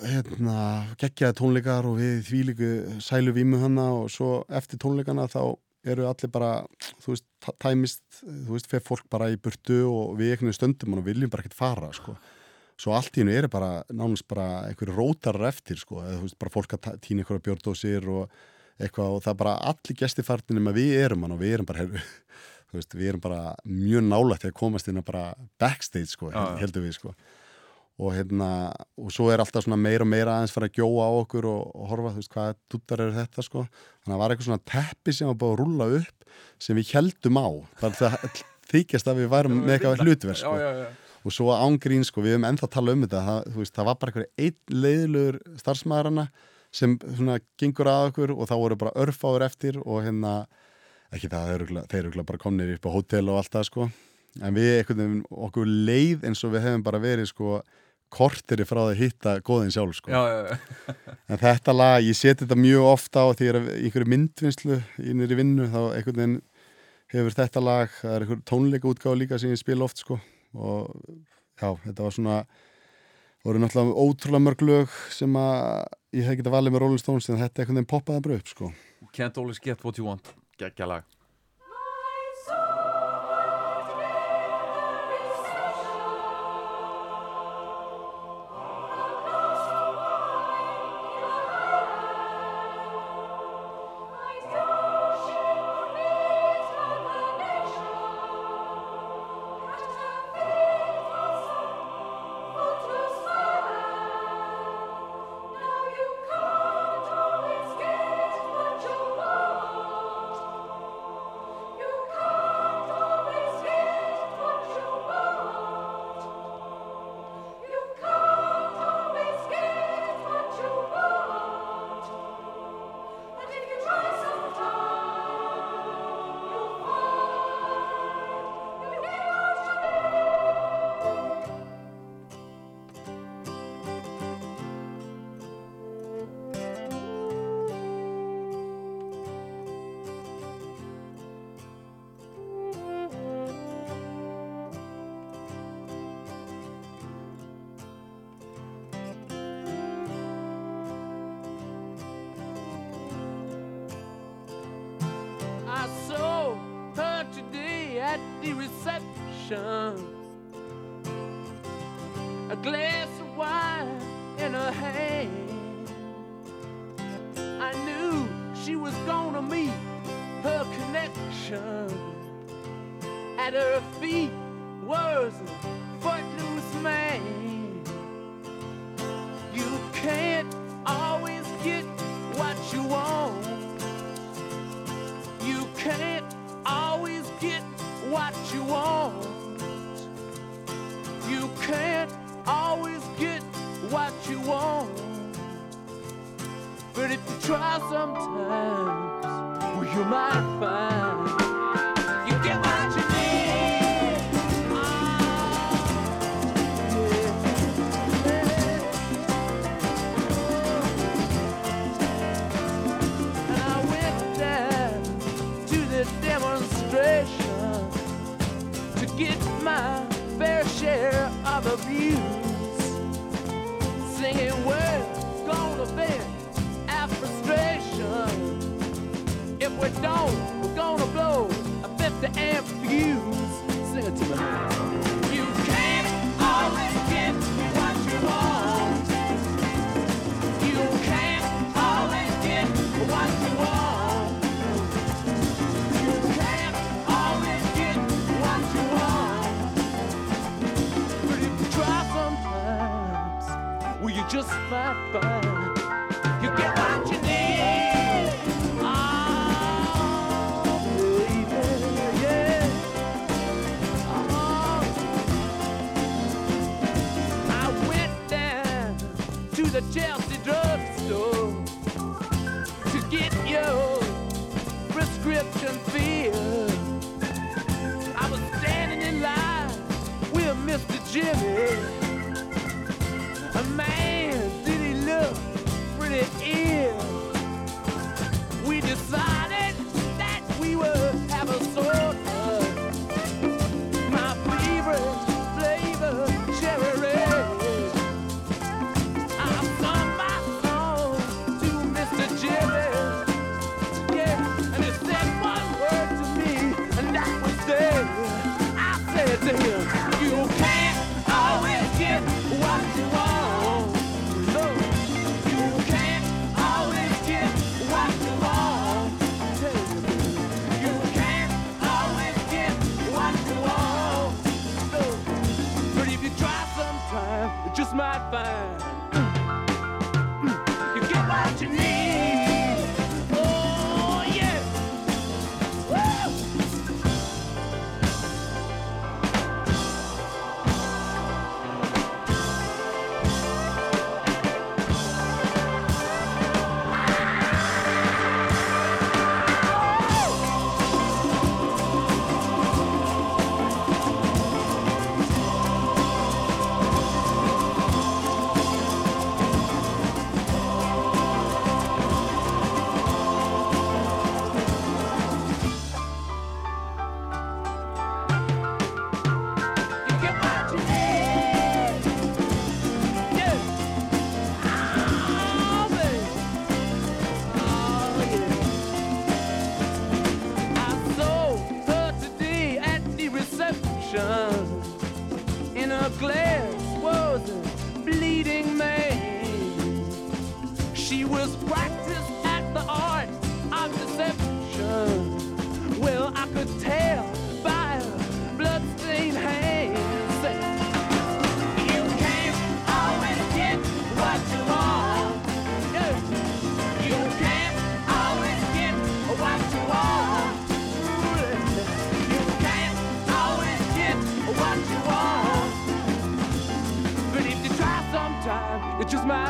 hérna, geggjaði tónleikar og við því líku sælu vímu hana og svo eftir tónleikana þá eru allir bara, þú veist, tæmist þú veist, fyrir fólk bara í burtu og við einhvern veginn stöndum og viljum bara ekkert fara sko. Svo allt í hennu eru bara nánast bara einhverju rótarar eftir sko, eða þú veist, bara fólk að tína einhverja bjórdósir og eitthvað og það er bara allir gestifartinum að við erum hann og við erum bara heru, þú veist, við erum bara mjög nálægt til að komast inn að bara backstage sko, já. heldur við sko og hérna, og svo er alltaf svona meira og meira aðeins fara að gjóa á okkur og, og horfa, þú veist, hvaða duttar eru þetta sko þannig að það var eitthvað svona teppi sem var búið að rúlla upp sem við heldum á bara það þykjast að við værum með eitthvað hlutverk sko. Og svo ángrín sko, við hefum ennþá að tala um þetta það, veist, það var bara eitthvað einn leiðilegur starfsmæðarana sem svona gengur að okkur og þá voru bara örfáður eftir og hérna ekki það, þeir eru bara komnir upp á hótel og allt það sko en við veginn okkur leið eins og við hefum bara verið sko kortiri frá það að hitta góðin sjálf sko. já, já, já. en þetta lag, ég seti þetta mjög ofta á því er í einhverju myndvinnslu innir í vinnu, þá veginn hefur þetta lag, það er einhver tónleika útgáð líka sem ég spila oft sko og já, þetta var svona voru náttúrulega ótrúlega mörg lög sem að ég hef getað valið með Rolling Stones en þetta einhvern veginn poppaði bara upp sko Can't always get what you want. Gekkja lag. The reception. A glass of wine in her hand. I knew she was gonna meet her connection. At her feet was a footloose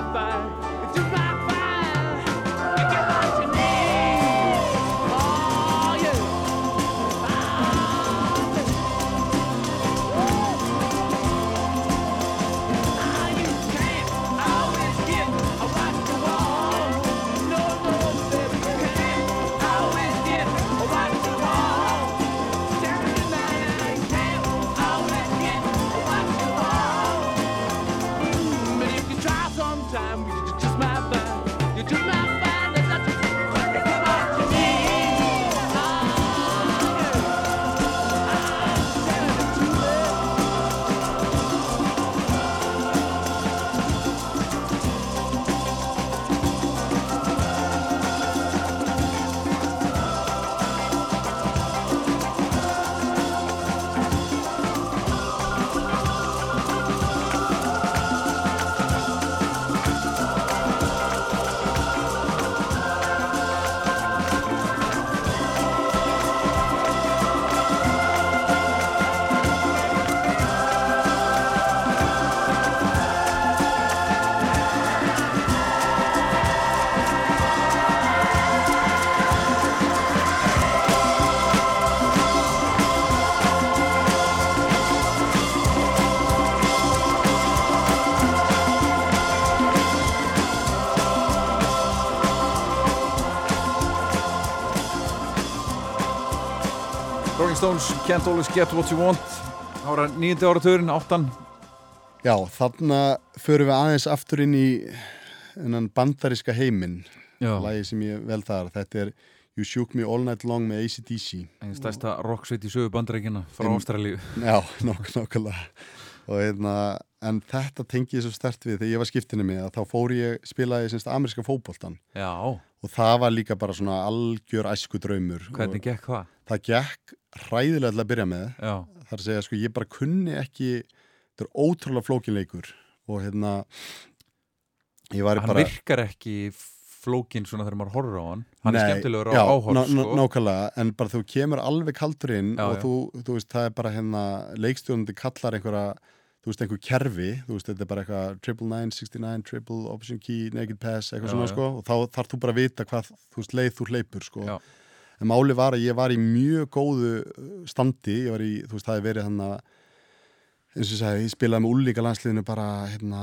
you just might find, you just might Stones, Can't Always Get What You Want. Var nýjandi áratugurinn, áttan. Já, þarna förum við aðeins aftur inn í innan bandaríska heiminn. Lagi sem ég vel þar, þetta er You Shook Me All Night Long með ACDC einn stærsta rocksveit í sögu bandarækina frá Ástralíu. Já, nokk, nokkulega og hérna, en þetta tengi ég svo stert við þegar ég var skiptinni mig að þá fór ég, spilaði semst ameríska fótboltan Já, og það var líka bara svona algjör æsku draumur hvernig gekk það? það gekk hræðilega til að byrja með Já, þar að segja, sko, ég bara kunni ekki þetta er ótrúlega flókinleikur og hérna ég var hann bara virkar ekki flókin svona þegar maður horfir á hann Hann er Nei, skemmtilegur á áhorf sko. Nákvæmlega, en bara þú kemur alveg kaldur inn Já, og já. þú, þú veist, það er bara hérna leikstjónandi kallar einhverja þú veist, einhver kerfi, þú veist, þetta er bara eitthvað triple nine, sixty nine, triple, option key naked pass, eitthvað Já, svona, sko og þá þarf þú bara að vita hvað, þú veist, leið þú hleypur, sko Já. En máli var að ég var í mjög góðu uh, standi, ég var í, þú veist, það hefði verið hann eins og ég sagði, ég spilaði með úlíka landsliðinu bara, hérna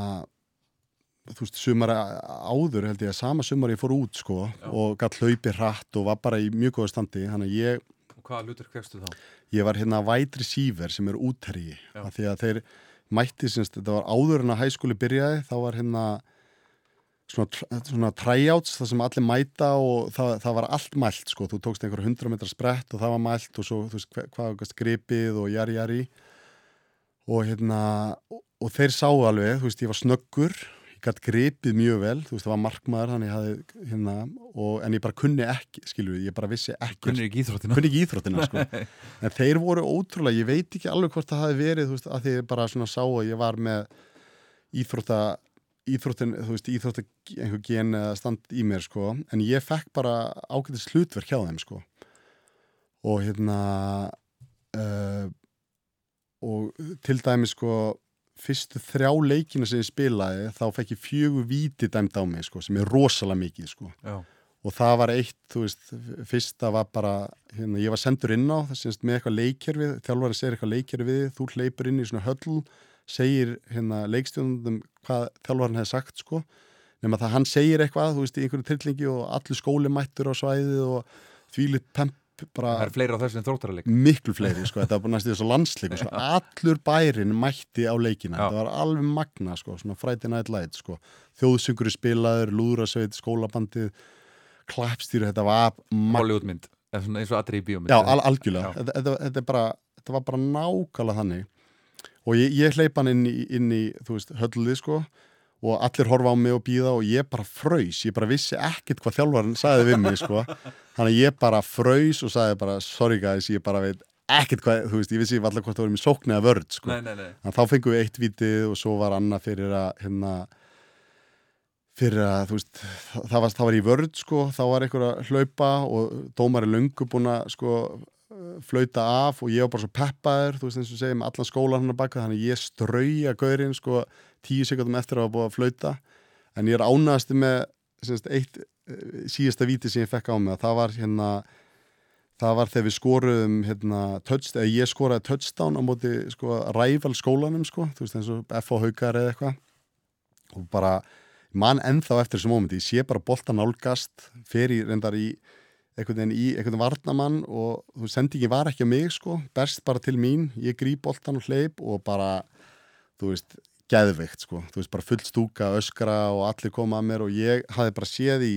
þú veist, sumar áður held ég að sama sumar ég fór út sko Já. og gætt hlaupi hratt og var bara í mjög góða standi þannig að ég, Og Hvaða hlutur kvekstu þá? ég var hérna wide receiver sem er útherji því að þeir mætti sinns, þetta var áður en að hæskóli byrjaði þá var hérna svona, svona tryouts það sem allir mæta og það, það var allt mælt sko, þú tókst einhver 100 metra sprett og það var mælt og svo þú veist hva- hvað var gripið og jari jari og hérna og, og þeir sáu alveg, þú veist ég var snöggur ég gætt gripið mjög vel þú veist það var markmaður þannig ég hafði hérna og, en ég bara kunni ekki, skilur ég bara vissi ekki Kunnir ekki íþróttina? kunni ekki íþróttina sko. en þeir voru ótrúlega, ég veit ekki alveg hvort það hafi verið, þú veist, að ég bara svona sá að ég var með íþrótta íþróttin, þú veist, íþrótta einhver gen stand í mér, sko. En ég fekk bara ágætis hlutverk hjá þeim, sko. Og hérna uh, og til dæmi, sko fyrstu þrjá leikina sem ég spilaði þá fekk ég fjögur víti dæmt á mig, sko, sem er rosalega mikið, sko. Já, og það var eitt, þú veist, fyrsta var bara, hérna, ég var sendur inn á það semst með eitthvað leikjörfið, þjálfari segir eitthvað leikjörfið, þú hleypur inn í svona höll segir hérna leikstjónundum hvað þjálfarin hefði sagt, sko. Nema það hann segir eitthvað, þú veist, í einhverju trillingi og allur skóli mættur á svæðið og þvílitt pemp bara það er fleiri á þessu en þróttarleik miklu fleiri, sko, þetta var næstu þessu landsleik svo allur bærin mætti á leikina. Já. þetta var alveg magna, sko, svona Friday Night Light, sko, þjóðsyngur spilaður, lúðrasveit, skólabandið klappstýru, þetta var Hollywoodmynd, eins og aðri í bíómynd já, al algjörlega. Já. þetta, þetta, þetta, bara, þetta var bara nákvæmlega þannig og ég, ég hleyp hann inn í, inn í þú veist, höllið, sko og allir horfa á mig og býða og ég bara fröys ég bara vissi ekkert hvað þjálfarinn sagði við mig, sko. Þannig að ég bara fröys og sagði bara, sorry guys, ég bara veit ekkert hvað, þú veist, ég vissi allar hvort það voru með sókn eða vörd, sko. Nei, nei, nei. Þannig að þá fengum við eitt vitið og svo var annað fyrir að hérna fyrir að þú veist það, var, það var í vörð sko. Þá var einhver að hlaupa og dómari löngu búin að sko flauta af og ég var bara svo peppaður þú veist eins og segja með allan skólan hann að baka þannig ég strauja gaurinn sko tíu sekundum eftir að hafa búið að flauta en ég er ánægasti með semst, eitt eh, síðasta víti sem ég fekk á mig það var hérna það var þegar við skoruðum hérna, touch, eða ég skoraði touchdown á móti sko, rival skólanum sko, þú veist eins og F.O. Haukar eða eitthvað og bara mann ennþá eftir þessu mómenti, ég sé bara bolta nálgast fer í reyndar í einhvern veginn í einhvern varnamann og þú veist, sendingi var ekki á mig sko. Berst bara til mín, ég gríp boltan og hleyp og bara, þú veist geðveikt sko, þú veist, bara full stúka öskra og allir koma að mér og ég hafði bara séð í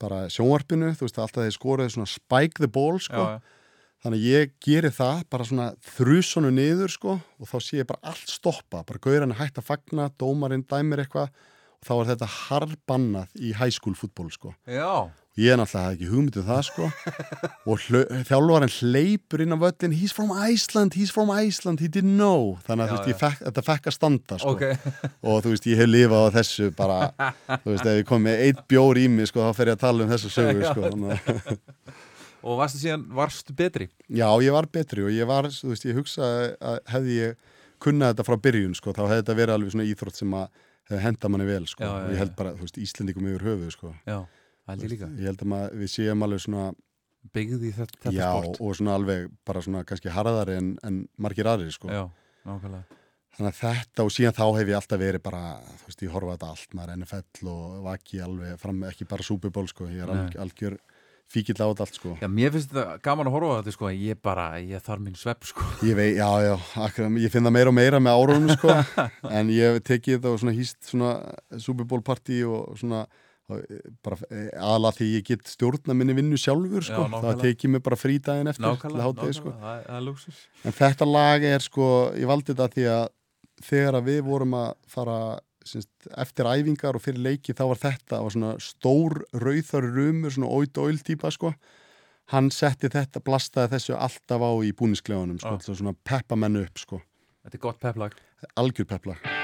bara sjónvarpinu, þú veist, alltaf þeir skoruði svona spike the ball, sko. Já, já. þannig að ég geri það, bara svona þrjusonu niður, sko, og þá sé ég bara allt stoppa, bara gauran hægt að fagna dómarinn dæmir eitthvað þá er þetta harbannað í high school fútból, sko já. ég er náttúrulega ekki hugmyndið það sko og þjálfarinn hleypur inn á völlin he's from Iceland, he's from Iceland he didn't know, þannig að Já, þú veist, þetta fekk að standa sko Ok, og þú veist, ég hef lifað á þessu bara, þú veist, ef ég kom með eitt bjór í mig, sko, þá fer ég að tala um þessu sögu, Já. sko, og varstu síðan, varstu betri? já, ég var betri og ég var, þú veist, ég hugsaði að hefði ég kunnað þetta frá byrjun, sko, þá hefði þetta verið alveg svona íþrótt sem að henda manni vel, sko, Já, já, ég held bara, þú veist, Íslendingum yfir höfuð, sko, Já, held ég líka. ég held að við séum alveg svona Byggði þetta, þetta já, sport. og svona alveg bara svona kannski harðari en, en margir aðrir sko. Já, nákvæmlega. Þannig að þetta og síðan þá hef ég alltaf verið bara, þú veist, ég horfa þetta allt maður NFL og vaki alveg fram ekki bara Super Bowl sko, ég er algjör fíkill á þetta allt sko Já, mér finnst þetta gaman að horfa á þetta sko, ég bara, ég þarf minn svepp sko. Ég veit, já, já, akkurat, ég finn það meira og meira með árunum sko, en ég tekið þetta og svona hýst svona Super Bowl party og svona eh, bara aðla því ég get stjórna minni vinnu sjálfur sko, Já, það nákvæmlega. tekið mig bara frídaginn eftir Nákvæmlega, hádegi nákvæmlega, sko. það, það er. En þetta lag er sko, ég valdi þetta því að þegar að við vorum að fara syns, eftir æfingar og fyrir leiki þá var þetta var svona stór rauðari rumur, svona oid oil típa sko. Hann setti þetta, blastaði þessu alltaf á í búnisklefanum sko, að svona peppa menn upp sko. Þetta er gott peplag. Algjör pepplag.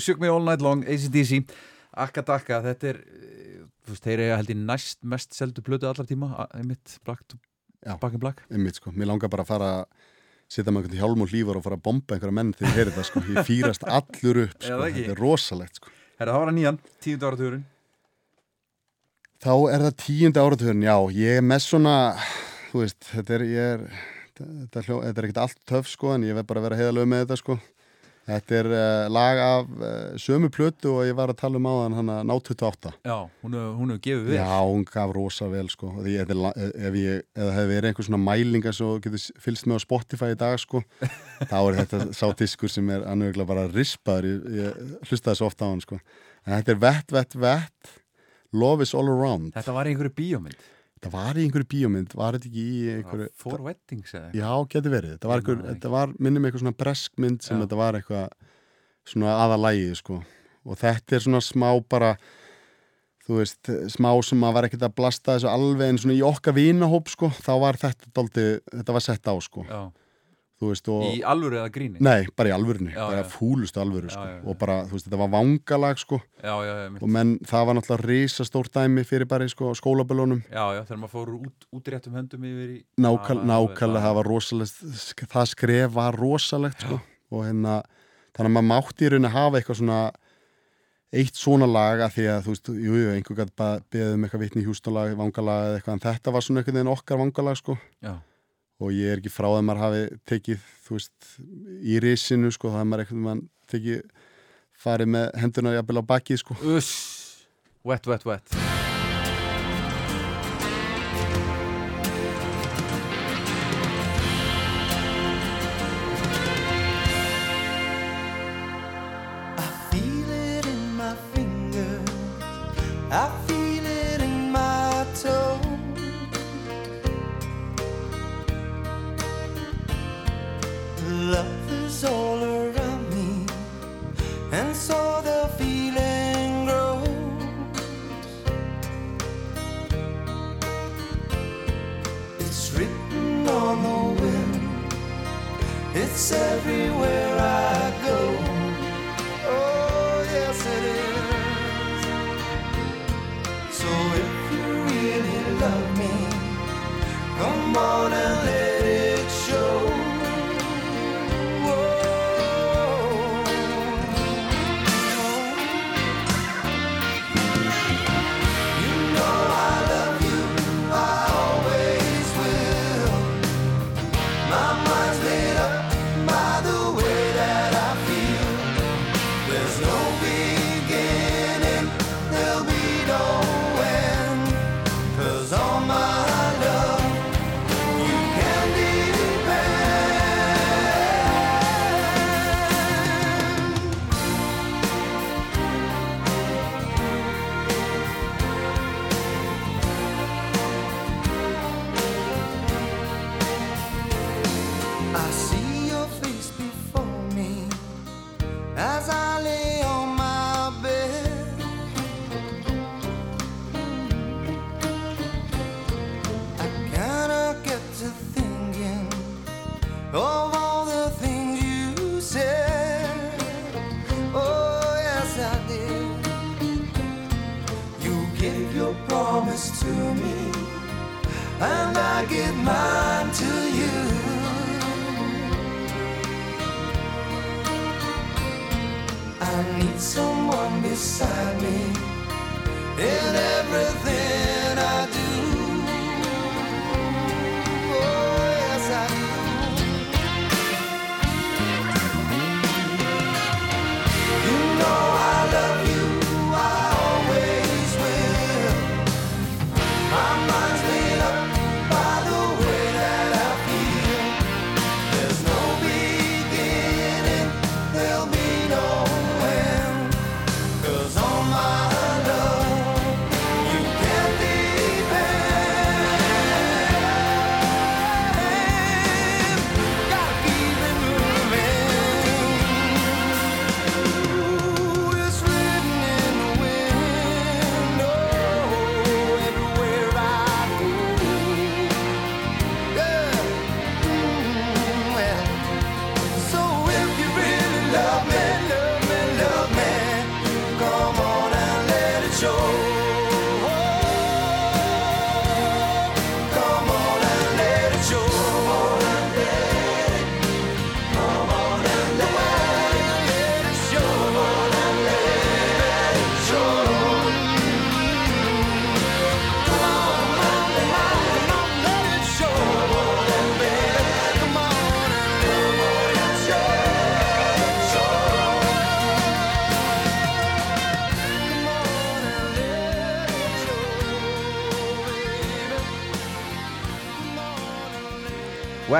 You Shook Me All Night Long, ACDC Akka-dakka, þetta er eh, þú veist, þeir eiga held í næst mest seldu plötu allar tíma, einmitt. Back in Black Einmitt, sko. Mér langar bara að fara setja með einhvern hjálm og hlífar og fara að bomba einhverja menn þegar ég heyri það sko. Ég fýrast allur upp sko. ekki? Þetta er rosalegt sko. Herra, það var að nýjan, tíundu áratugurinn Þá er það tíundi áratugurinn, já, ég er með svona, þú veist, þetta er, ég er, þetta hljó, þetta er ekkert allt töff, sko, en ég verð bara að vera heiðalög með þetta, sko. Þetta er uh, lag af uh, sömu plötu og ég var að tala um áðan, hann ná 28. Já, hún hefur gefið við Já, hún gaf rosa vel, sko, því la- ef ég, ef það hefði verið einhver svona mælinga svo getur fylgst með á Spotify í dag, sko, þá er þetta sá diskur sem er annaruglega bara rispaður, ég, ég hlustaði svo ofta á hann, sko. En þetta er vett, vett, vett, Love is all around. Þetta var einhverju bíómynd það var í einhverju bíómynd, var þetta ekki í einhverju Four Weddings eða? Já, getur verið, þetta var, einhver, þetta var minnum eitthvað svona breskmynd sem Já. þetta var eitthvað svona aðalægið sko. Og þetta er svona smá bara þú veist, smá sem að var ekkert að blasta þessu alveg en svona í okkar vinahóp sko, þá var þetta daldi, þetta var sett á sko, Já, veist og í alvöru eða gríni? Nei, bara í alvörunni, Já, bara já. fúlustu alvöru Já, sko. og bara, þú veist, þetta var vangalag sko. Já, já, já, mitt. og menn, það var náttúrulega risastórt dæmi fyrir bara í sko skólabölunum já, já, þegar maður fór út, út réttum höndum yfir í nákvæmlega, bara- það var rosalegt það skref var rosalegt sko. og hérna, þannig að maður mátti í rauninni hafa eitthvað svona eitt svona lag að því að þú veist, jú, jú, einhver gæti beðið um eitthvað vitni hjústolag, vangalag eða eitthvað, en þetta var svona einhvern veginn okkar vangalag sko. Já, og ég er ekki frá að maður hafi tekið, þú veist, í risinu sko, það er maður einhvern veginn tekið farið með hendurna jafnvel á bakið sko. Uss Wet, wet, wet It's everywhere I go.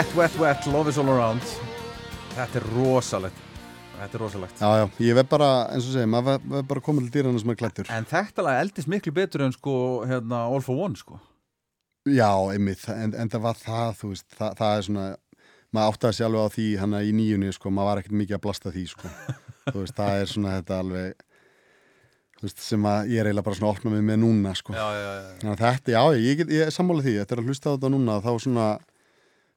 Wet, wet, wet, love is all around Þetta er rosalegt Þetta er rosalegt Já, já, ég veð bara, eins og segja, maður veð bara komið til dýrana sem er klættur En þetta lag eldist miklu betur en sko hérna All for One sko Já, einmitt, en, en það var það, þú veist, það, það er svona, maður áttaði sér alveg á því hann í nýjunni, sko, maður var ekkert mikið að blasta því, sko. þú veist, það er svona þetta alveg, þú veist, sem að ég er eiginlega bara svona að opna mig með núna, sko. Já, já, já. Þetta, já, ég, ég er sammála því, þetta er að hlusta á þetta núna, þá svona,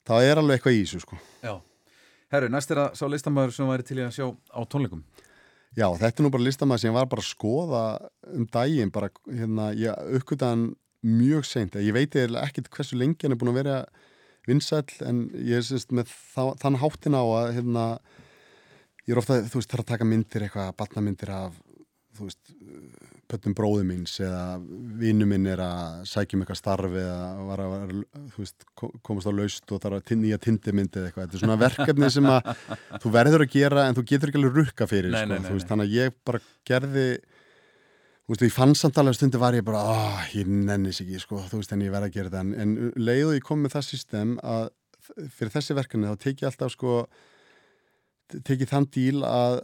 þá er alveg eitthvað í þessu, sko. já. Herru, næst er að sá listamæður sem væri til í að sjá á tónleikum. Já, þetta er nú bara listamæð sem var bara að skoða um daginn, bara, hérna, ég hann mjög seint. Ég veit eiginlega ekkit hversu lengi hann er búin að vera vinsæll, en ég er sérst með þá, þann háttin á að, hérna, ég er ofta, þú veist, þarf að taka myndir eitthvað, batnamyndir af, þú veist, pöttum bróðu míns eða vinnu minn er að sækja um eitthvað starfi eða var að, þú veist, ko- komast á laust og þarf að nýja tindimyndi eða eitthvað. Þetta er svona verkefni sem að þú verður að gera en þú getur ekki alveg rukka fyrir, Nei, sko. nei, nei, veist, þannig að ég bara gerði, þú veist, ég fann samt alveg stundu var ég bara, ah, ég nennis ekki, sko, þú veist, en ég verð að gera þetta. En, en leið og ég kom með það system að fyrir þessi verkefni þá tek ég alltaf, sko, tekið þann díl að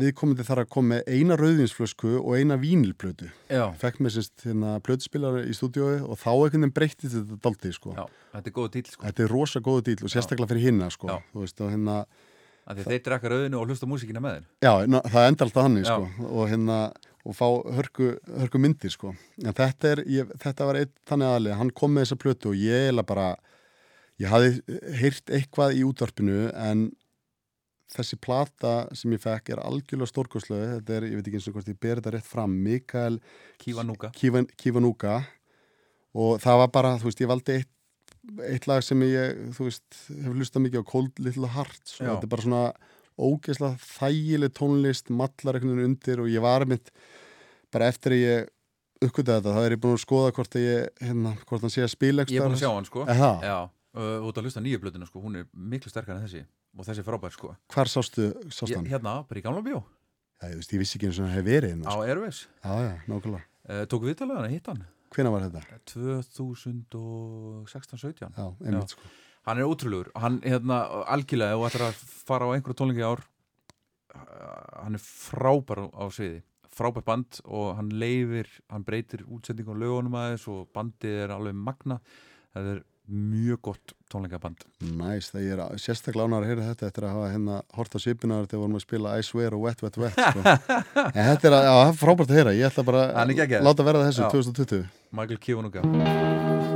viðkomandi þarf að koma með eina rauðinsflösku og eina vínilplötu Já, fekk mér sérst hérna plötuspilar í stúdiói og þá veginn breytti þetta daldið sko. já, þetta er góð dýl, sko. Þetta er rosa góðu díl og sérstaklega fyrir hinna sko. Veist, hérna, þeir drekka rauðinu og hlusta músíkina með þeir. já, ná, það enda alltaf Já. sko. og hérna og fá hörku, hörku myndir sko. en þetta, er, ég, þetta var einn þannig aðlið, hann kom með þessa plötu og ég eða bara, ég hafði heyrt eitthvað í útvarpinu en þessi plata sem ég fekk er algjörlega stórkoslega þetta er, ég veit ekki eins og hvort ég ber þetta rétt fram Mikael Kívanúka. Kívan, og það var bara, þú veist, ég valdi eitt, eitt lag sem ég, þú veist, hefur hlustað mikið á Cold Little Hearts og þetta er bara svona ógeðslega þægileg tónlist, mallar einhvern veginn undir og ég var mynd bara eftir að ég uppkvitaði þetta, þá er ég búin að skoða hvort að ég, hérna, hvort hann sé að spila Ég er búin að sjá hann, sko. Eða, Já, uh, út að hlusta nýju blöðuna, sko. Hún er miklu sterkar en þessi. Og þessi frábær, sko. hvar sástu, sástu hann? hérna, bara í gamla bjó. Já, ég, veist, ég vissi ekki eins og hann hefði verið hérna, Á sko. Airways. Já, já, nákvæmlega. Uh, tóku viðtalið hann, hitt hann. Hvenær var þetta? 2016-17. Já, einmitt, sko. Hann er ótrúlegur. Hann, hérna, algjörlega, og ætlar að fara á einhverju tónleiki í ár. Uh, hann er frábær á, sviði. Frábær band og hann leifir, hann breytir útsendingum og lögunum aðeins og bandið er alveg magna. Það er mjög gott tónleikaband. Næs, það er sérstaklega ánægður að heyra þetta eftir að hafa hérna hort á svipinar þegar vorum að spila I swear og wet, wet, wet sko. en þetta er, er frábært að heyra ég ætla bara að láta verða þessu Já. 2020 Michael Kiwanuka.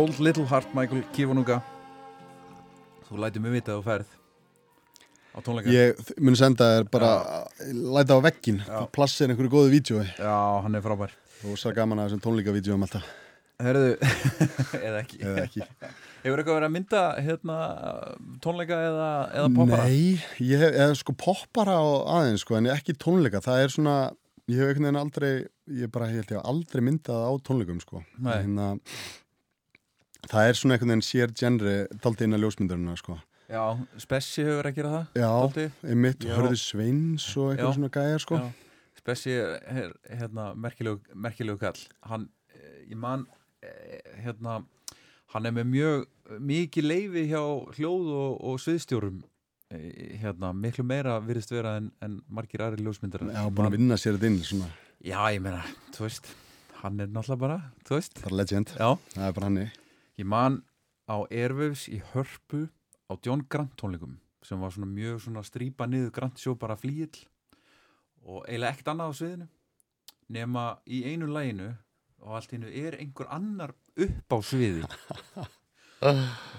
Cold Little Heart Michael Kivanuga Þú lætur mig vita að þú ferð á tónleika. Ég mun senda þér bara læta á veggin, Já. plassin einhverju góðu vídjói Já, hann er frábær. Og svo gaman að þessum tónleikavídjóum alltaf. Herðu, eða ekki. Eða ekki. Hefur eitthvað verið að mynda hérna, tónleika eða, eða poppara? Nei, ég hef eða, sko poppara á aðeins sko, en ekki tónleika, það er svona ég hef einhvern veginn aldrei ég bara held ég hef aldrei myndað á tónleikum sko. Hérna, það er svona einhvern veginn sér genri daldi inn að ljósmyndaruna sko. Já, Spessi hefur verið að gera það Já, dálítið. einmitt, Já. hörðu Sveins og Já. eitthvað svona gæjar sko. Já. Spessi er er, hérna, merkilegu, merkilegu kall. Hann, eh, ég man eh, hérna, hann er með mjög mikið leifi hjá hljóð og, og sviðstjórum. Eh, hérna, miklu meira virðist vera en, en margir aðri ljósmyndar Já, búin að vinna sér þetta inn svona, Já, ég meina, þú veist hann er náttúrulega bara, þú veist. Bara legend. Já, það er bara hannig ég man á Airwaves í Hörpu á John Grant tónleikum sem var svona mjög svona strípa niður Grant sjó bara flýill og eiginlega ekkert annað á sviðinu nema í einu læginu og allt einu er einhver annar upp á sviði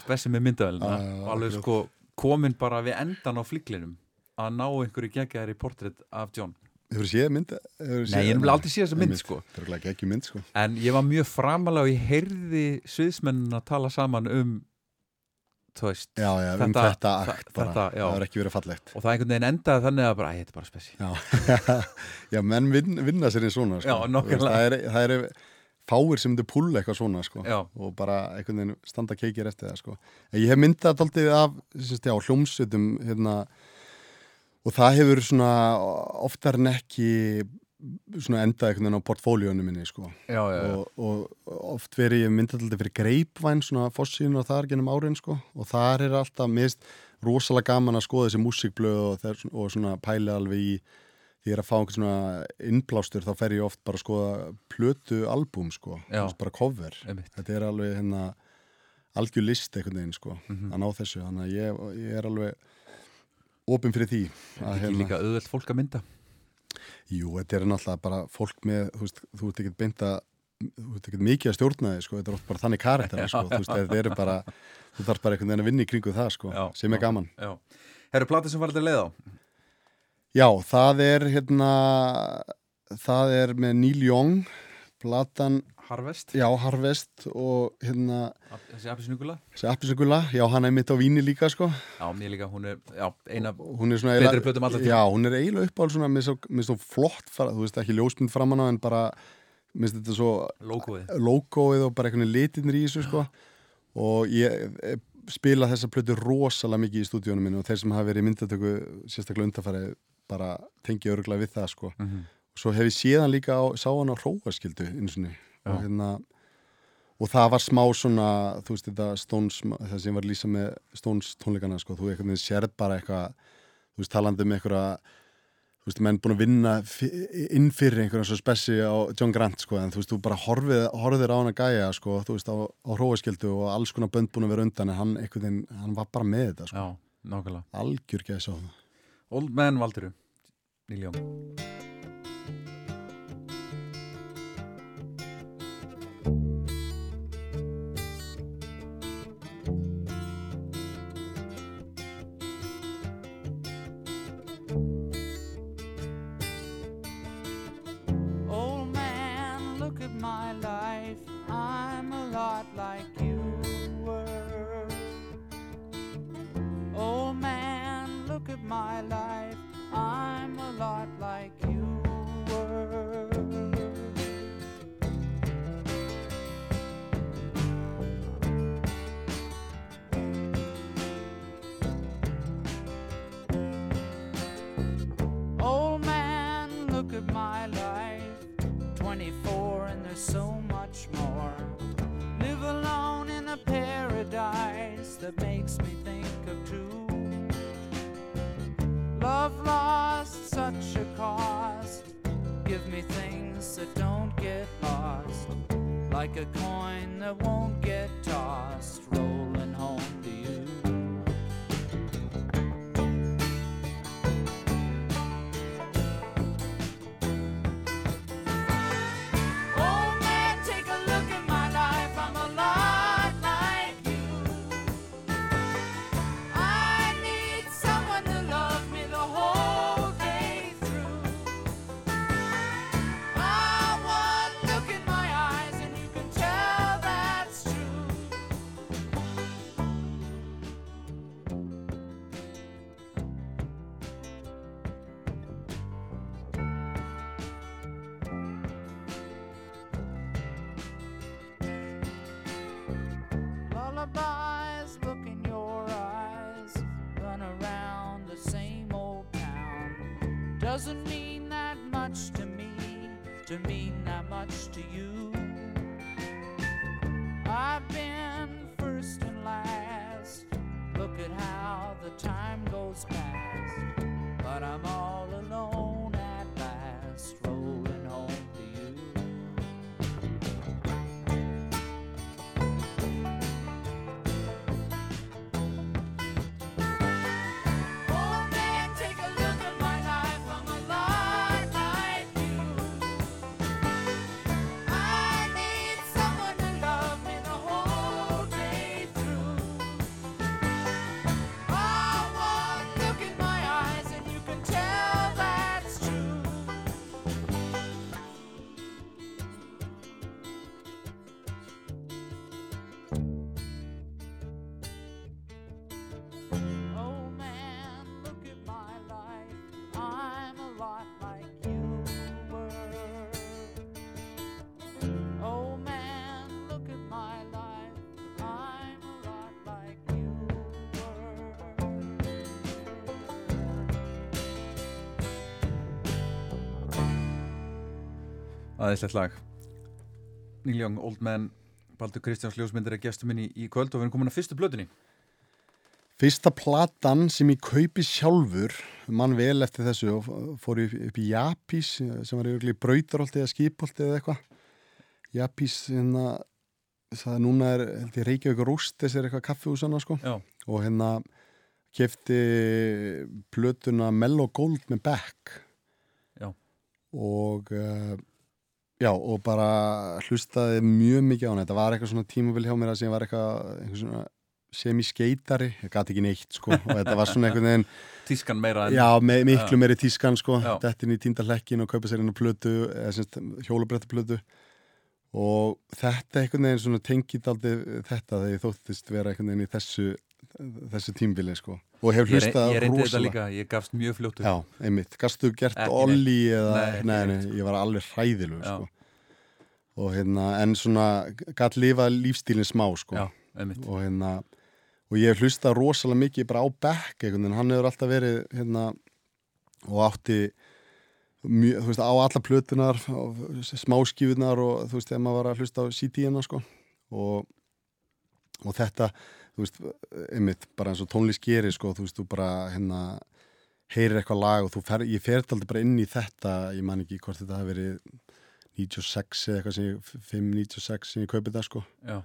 spessi með myndavelina og alveg sko komin bara við endan á fliklinum að ná einhverju geggjaðar í portrétt af John Hefur séð mynd? Hefur Nei, ég hef aldrei séð þessa mynd Einmitt. sko Það er ekki mynd sko En ég var mjög framalega og ég heyrði sviðsmennin að tala saman um þú veist Já, já, um Þetta- þetta þa- akt bara þetta. Það er ekki verið fallegt og það einhvern veginn endaði þannig að bara, æ, þetta er bara spessi Já, já menn vin, vinna sér í svona sko. Já. Þú veist, Það er, það er fáir sem myndir púlla eitthvað svona sko. Já. og bara einhvern veginn standa keikir eftir það sko. Ég hef myndað daldið af sérst, já, hljómsveitum hérna, og það hefur svona oftar en ekki svona endað einhvern veginn á portfóljónu minni sko. já, já, já. og, og oft verið ég myndað daldið fyrir greipvæn svona fossín og þar genum árin sko. og þar er alltaf mist rosalega gaman að skoða þessi músikblöð og, þær, og svona pæli alveg í því að fá einhvern svona innblástur þá fer ég oft bara að skoða plötu albúm sko, veist, bara cover Einmitt. þetta er alveg hérna algjör list einhvern veginn sko Mhm. að ná þessu, þannig að ég, ég er alveg opinn fyrir því Þetta er ekki líka auðvelt fólk að mynda? Jú, þetta er náttúrulega bara fólk með, þú veist, þú ert ekkert beint að þú ert ekkert mikið að stjórna þig sko, þetta er oft bara þannig karakter sko, þú veist, þetta er bara þú þarf bara einhvern veginn að vinna í kringu það sko, Já, sem er gaman. Já. Herru, plata sem var þetta leið á Já, það er hérna það er með Neil Young platan, Harvest, já, Harvest og hérna, þessi appisnugula þessi appisengula já, hann er mitt á víni líka, sko. Já, mér líka, hún er já, eina hún er svona Betri plötum alla tíma. Já, hún er eiginlega uppáhald svona með svo, með svo flott, fara, þú veist ekki ljósmynd framan á en bara, minnst þetta svo logoið logoið og bara einhvern veginn litinir í þessu, sko. Og ég eh, spila þessa plötu rosalega mikið í stúdíunum minn og þeir sem hafa verið í myndatöku sérstaklega undarfæri bara tengi öruglega við það, sko. Mm -hmm. svo hef ég séðan líka á, sá hann á hróaskildu eins og Já. Og hérna og það var smá svona þú veist þetta Stones, það sem var lýsa með Stones tónleikana sko, þú veginn sérð bara eitthvað, þú veist talandi um einhverja þú veist, menn búin að vinna inn fyrir einhverja svo spessi á John Grant sko, en þú veist, þú bara horfið, horfðir á hann að gæja sko, þú veist, á, á hróaskildu og alls konar bönd búin að vera undan en hann veginn, hann var bara með þetta sko, algjör gæði svo Old Man Valdiru Neil lot like you were. Old man, look at my life. I'm a lot like you were. Old man, look at my life. 24 and there's so much more. Alone in a paradise that makes me think of two. Love lost such a cost. Give me things that don't get lost. Like a coin that won't get tossed. Rolling to you. I've been first and last. Look at how the time aðeinslegt lag Neil Young, Old Man Baldur Kristjáns ljósmyndir er gestur minn í, í kvöld og við erum komin að fyrstu blöðunni Fyrsta platan sem ég kaupi sjálfur, mann vel eftir þessu og fór upp, í Japís sem var yfirlega brautarholti eða skipholti eða eitthvað. Japís, hérna, það er núna er, held ég, Reykjavík Rúst, þessi er eitthvað kaffihúsana, sko. Já, Og hérna kefti plötuna Mellow Gold með Beck. Já. Og, uh, já, og bara hlustaði mjög mikið á hana. Þetta var eitthvað svona tímabil hjá mér að sem var eitthvað, eitthvað svona semi-skeitari, ég gati ekki neitt sko og þetta var svona einhvern veginn tískan meira en já, me miklu meiri tískan sko Já. dettin í tíndalekkin og kaupa sér inn á plötu hjólabrettaplötu og þetta einhvern veginn svona tengið aldrei þetta þegar ég þóttist vera einhvern veginn í þessu þessu tímbili sko. Og hef hlustað ég reyndi þetta rosalega. líka, ég gafst mjög fljóttur já, einmitt, gastu gert Ekki olli eða, Nei, nei, nei, neitt. ég var alveg hræðilug sko. Og hérna, en svona gætt lifað lífstílinn smá sko. Já, einmitt. Og hérna og ég hef hlustað rosalega mikið bara á Beck einhvern veginn, hann hefur alltaf verið hérna og átti mjö, þú veist, á alla plötunar smáskífunar og þú veist, þegar maður var að hlusta á CD-ina sko. Og, og þetta þú veist, einmitt, bara eins og tónlist gerir sko, þú veist, þú bara hérna heyrir eitthvað lag og þú fer, ég fer aldrei bara inn í þetta, ég man ekki hvort þetta hafi verið 96 eða eitthvað sem ég, 596 sem ég kaupið það sko. Já,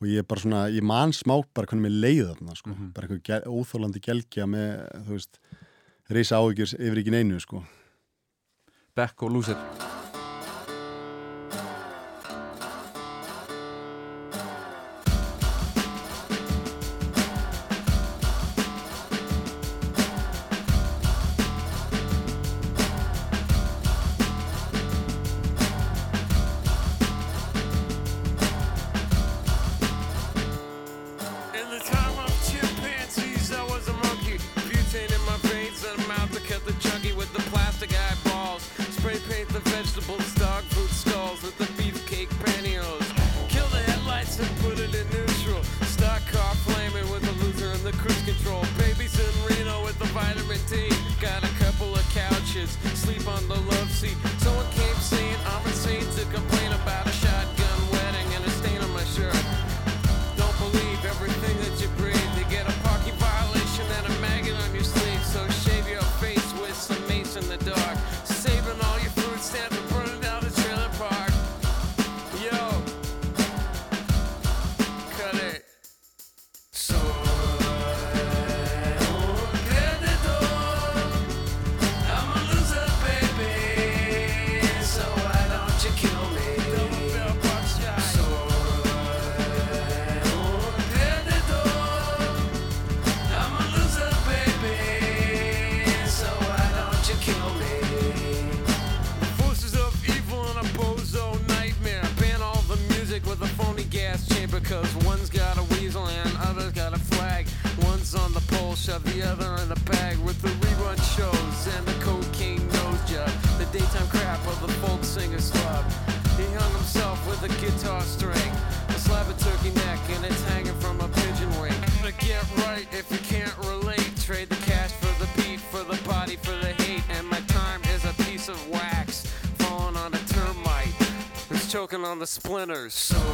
og ég er bara svona, ég man smá bara hvernig mér leiði þarna sko, Mhm. bara einhver gel, óþólandi gelgja með, þú veist reysa áhyggjur yfir ekki neinu sko. Beck og Loser on the splinters. So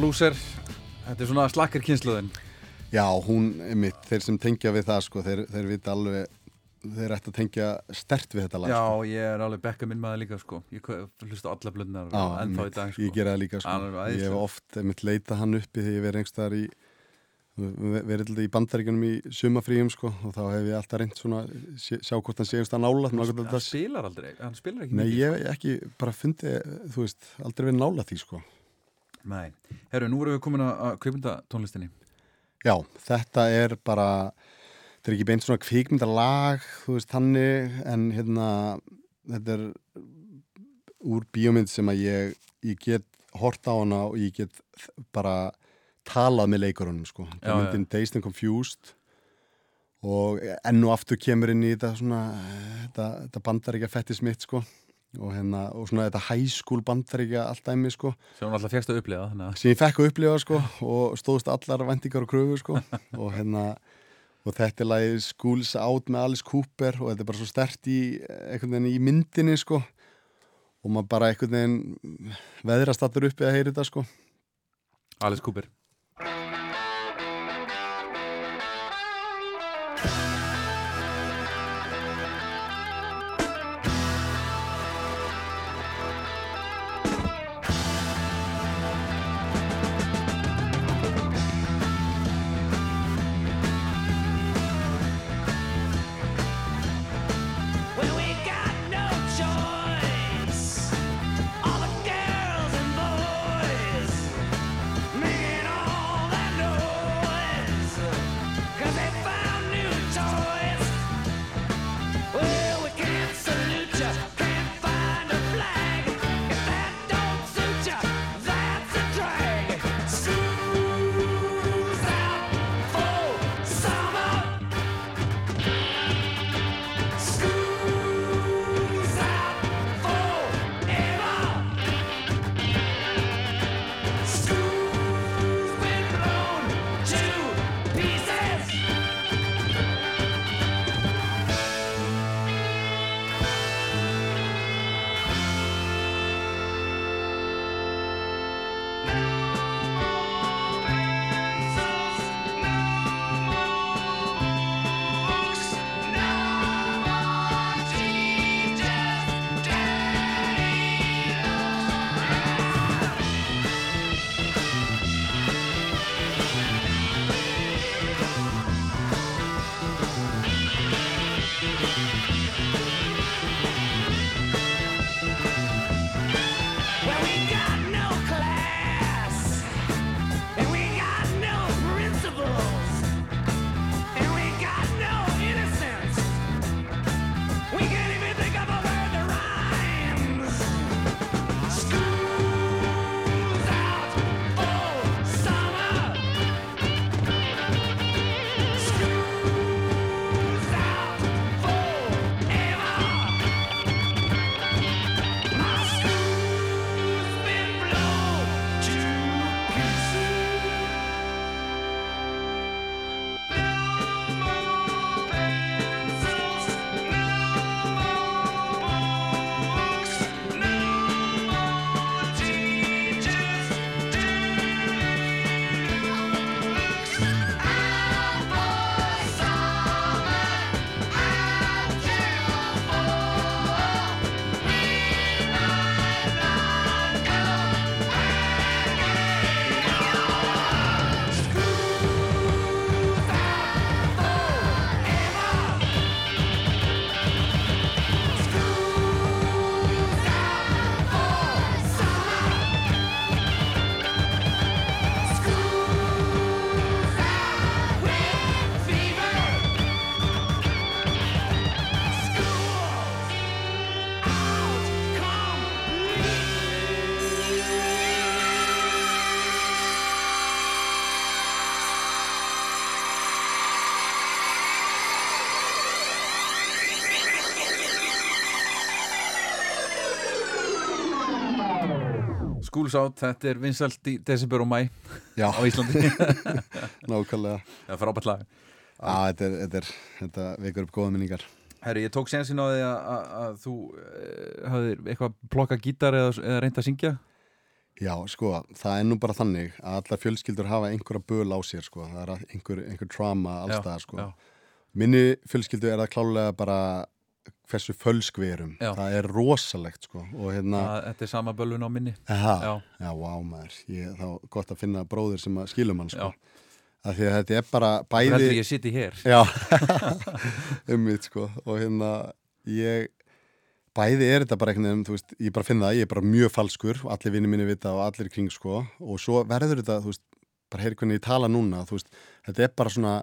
Loser Þetta er svona slakkar kynsluðin Já, hún, einmitt, þeir sem tengja við það sko, þeir, þeir vita alveg þeir ætti að tengja stert við þetta lag Já, sko. ég er alveg Becka minn maður líka sko. Ég hlusta á alla blöndnar Já, ennþá í dag sko. ég gera það líka sko. Ég hef oft einmitt leitað hann uppi þegar ég verið einhverstaðar í verið í bandaríkunum í sumafríum sko, og þá hef ég alltaf reynd svona sjá, hvort hann sé einhverstað nála Hann spilar aldrei, hann spilar ekki Nei, mikið, ég hef ekki bara fundið, þú veist, aldrei verið nála því sko. Nei, herru, nú erum við komin að- að kveipunda tónlistinni Já, þetta er bara þetta er ekki beint svona kvikmyndalag þú veist, hannig en hérna, þetta er úr bíómynd sem að ég, ég get hort á hana og ég get bara talað með leikurunum sko. Það er myndin Dazed and Confused og enn og aftur kemur inn í þetta svona þetta, þetta bandaríkja fettis mitt sko og hérna, og svona þetta high school bandaríkja allt dæmi sko. Sem hún alltaf fjækst að upplifa sem ég fekk að upplifa sko og stóðst allar vendingar og kröfu sko. Og hérna og þetta er lagið Schools Out með Alice Cooper og þetta er bara svo stert í í myndinni sko. Og maður bara einhvern veginn veðrast allur uppi að heyra þetta sko. Alice Cooper Schools Out, þetta er vinsalt í desember og mæ á Íslandi. Nákvæmlega. Það er frábært lag. Já, þetta, er, þetta, er, þetta vekur upp góða minningar. Herri, ég tók sensin á því að, að, að þú uh, hafðir eitthvað plokka gítar eða, eða reynd að syngja? Já, sko, það er nú bara þannig að allar fjölskyldur hafa einhverja böl á sér, sko. Það er einhver, einhver trauma allstað, sko. Minni fjölskyldu er það klálega bara hversu fölsk við erum. Já. Það er rosalegt, sko. Og hérna, að, Þetta er sama bölvun á minni aha, Já. já, vá maður. Ég, þá gott að finna bróður sem að skilum hann, sko. Af því að þetta er bara Það heldur bæði... ég sitt í hér um mitt, sko. Og hérna, ég... Bæði er þetta bara einhvern veginn, ég bara finn það, ég er bara mjög falskur, allir vinni minni vita og allir kring, sko, og svo verður þetta, þú veist, bara heyri hvernig ég tala núna, þú veist, þetta er bara svona,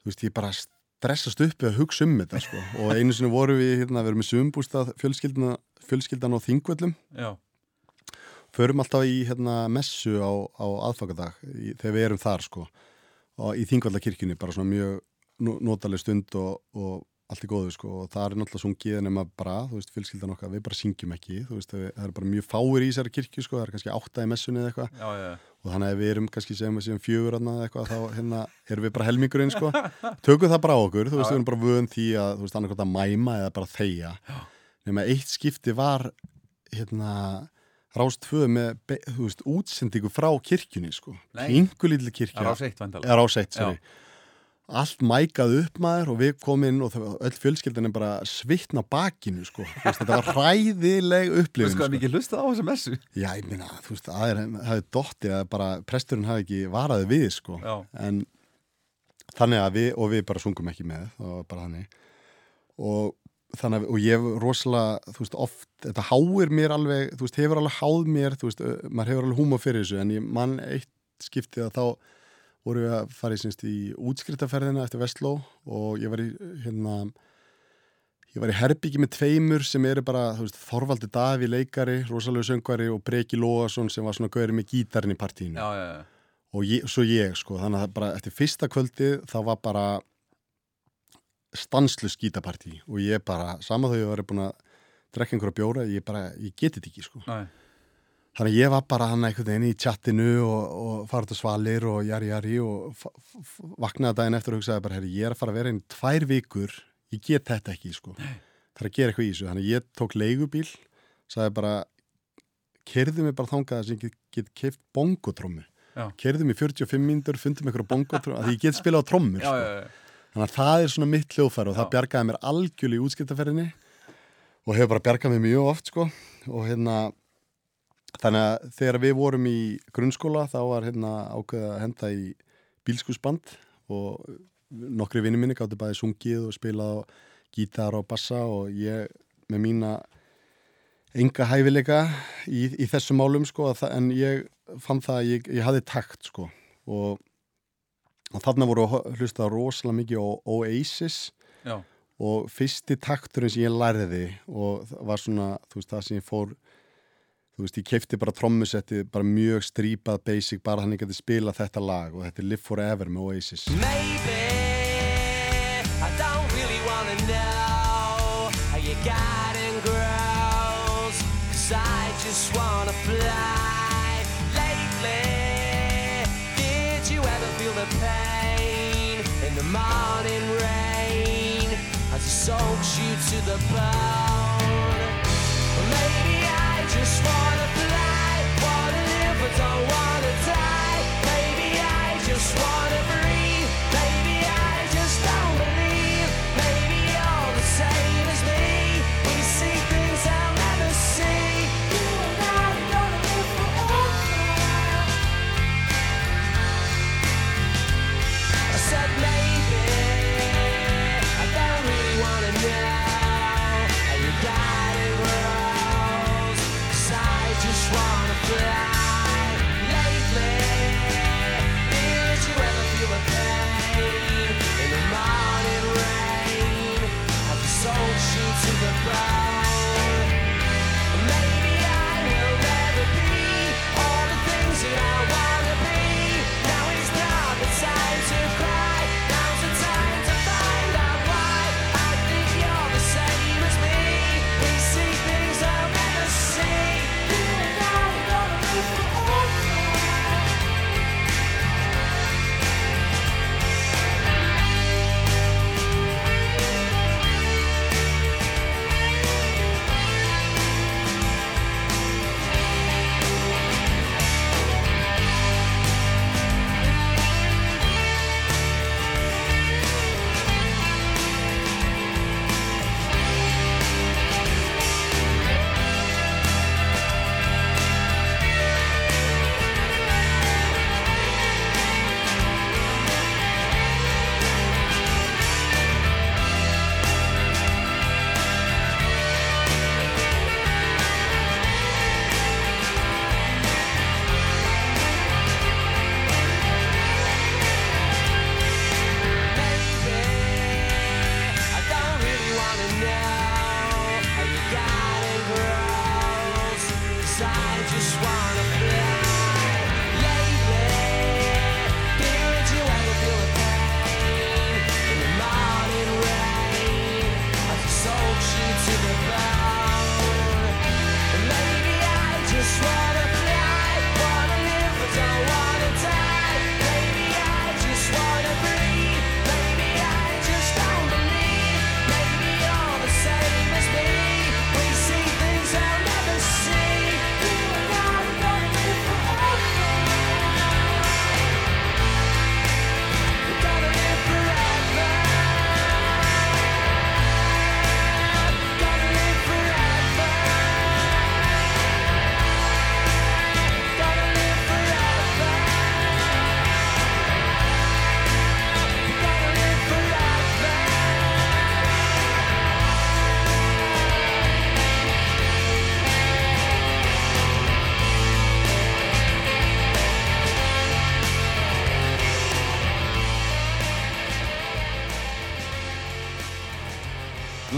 þú veist, ég bara stressast upp við að hugsa um þetta, sko, og einu sinni voru við, hérna, við erum með sumbústað fjölskyldana, fjölskyldan á þingvöllum, Já, förum alltaf í, hérna, messu á, á aðfakadag, í, þegar við erum þar, sko, og í þingvallakirkjunni, bara svona mjög no- notaleg stund og, og allt í góðu sko og það er náttúrulega sungið nema bara, þú veist, fjölskyldan okkar, við bara syngjum ekki, þú veist, það er bara mjög fáir í þessari kirkju sko, það er kannski átta í messunni eða eitthvað. Já, já, og þannig að við erum kannski segjum við séum fjögur aðna eða eitthvað, þá hérna erum við bara helmingurinn sko, tökum það bara á okkur, þú veist, við erum bara vöðum því að, þú veist, annarkvæmt að mæma eða bara þegja, nema eitt skipti var, hérna, rást tvö með, be- þú veist, útsendingu frá kirkjunni sko, Nei. pingulítli kirkja, það á seitt vandalega er áseitt, sorry allt mækað upp maður og við komum inn og öll fjölskyldan er bara svittna bakinu sko, Þú veist, þetta var hræðileg Þú upplifin hvað sko. mikið hlustað á þessu messu? Já, ég minna, þú veist, það er það er dottið að bara presturinn hafi ekki varaði við sko, Já, en þannig að við, og við bara sungum ekki með það var bara þannig. Og þannig að, og ég rosalega þú veist, oft, þetta háir mér alveg þú veist, hefur alveg háð mér, þú veist maður hefur alveg húma fyrir þessu, en ég mann eitt skiptið að þá voru við að fara í, semst, í útskriftaferðina eftir Vestló og ég var í hérna ég var í herbyggi með tveimur sem eru bara, veist, Þorvaldi Daví leikari, rosalegu söngvari og Breki Lóasson sem var svona gaurið með gítarinn í partíinu já, já, já. og ég, svo ég sko, þannig að bara eftir fyrsta kvöldi þá var bara stanslu skítapartí og ég bara, sama þó ég var búin að drekka einhverja bjóra, ég bara, ég geti þetta ekki sko. Næ, Þannig að ég var bara hann einhvern veginn í chattinu og, og fara út á svalir og jari jari og vaknaði daginn eftir og hugsaði bara, herri, ég er að fara að vera inn tvær vikur, ég get þetta ekki sko. Það er að gera eitthvað í þessu. Þannig að ég tók leigubíl, sagði bara, kerði mig bara þangað sem ég get, get keift bongotrömmu. Já. Kerði mig 45 mínútur, fundið mig eitthvað bongotrömmu, að ég get spilað á trommur já, sko. já, já. Þannig að það er svona mitt hljóðfæri og það Já. bjargaði mér algjörlega í útskiptaferðinni og hefur bara bjargað mér mjög oft sko og hérna þannig að þegar við vorum í grunnskóla þá var hérna ákveða að henda í bílskusband og nokkri vinni minni gáttu bæði sungið og spilað á gítar og bassa og ég með mína enga hæfileika í, í þessum málum sko að það, en ég fann það að ég, ég hafði takt sko og og þarna voru að hlusta rosalega mikið á Oasis já. og fyrsti takturinn sem ég lærði og var svona, þú veist, það sem ég fór þú veist, ég keipti bara trommusetti bara mjög strípað basic bara hann ekki að spila þetta lag og þetta er Live Forever með Oasis Maybe I don't really wanna know how your garden grows. Cause I just wanna fly. Lately, did you ever feel the pain in the morning rain as it soaks you to the bone? Just wanna breathe.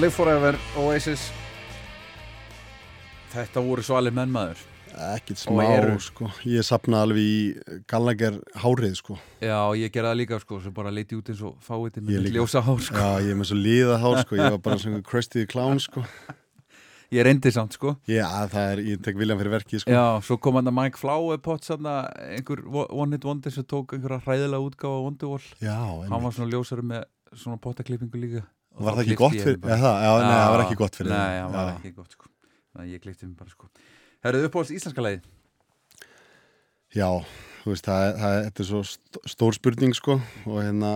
Live Forever, Oasis Þetta voru svo alveg menn maður ekkert Og smá eru. sko. ég sapna alveg í Gallagher hárið sko. Já, ég gerði það líka sko, sem bara leiti út eins og fáið Ég með ljósa hár sko. já, ég er með svo liða hár sko. ég var bara svona the Clown sko. Ég reyndi samt sko já, það er, ég tek viljan fyrir verkið sko. Já, svo kom hann að Mike Flauepott einhver One Hit Wonder sem tók einhverja hræðilega útgáfa á Wonderwall já Hann var svona ljósari með svona pottaklippingu líka Og var það ekki gott fyrir það, já, nei, það var ekki gott fyrir Nei, þig. það var ekki gott sko. Þannig að ég klippti mig bara sko. Herruðu uppáhalds íslenska leið Já, þú veist, það, það, þetta er svo st- stór spurning sko og hérna,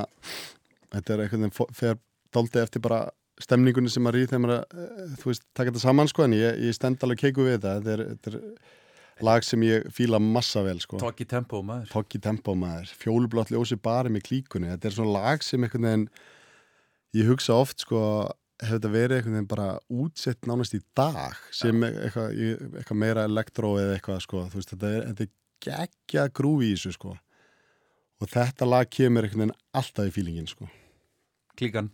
þetta er veginn fó- fer dálítið eftir bara stemningunni sem maður í þegar maður, eh, þú veist, taka þetta saman sko en ég, ég stend alveg keiku við þetta, þetta er, þetta er lag sem ég fíla massa vel sko. Talk í tempo maður. Tokki tempo maður, fjólublátt ljósi bara með klíkunni, þetta er svona lag sem einhvern veginn, ég hugsa oft sko, hefur þetta verið einhvern veginn bara útsett nánast í dag sem eitthvað, ég- eitthvað meira elektró eða eitthvað sko, veist, þetta er, þetta er geggja grúfi í þessu sko. Og þetta lag kemur einhvern veginn alltaf í fílingin sko. Klíkan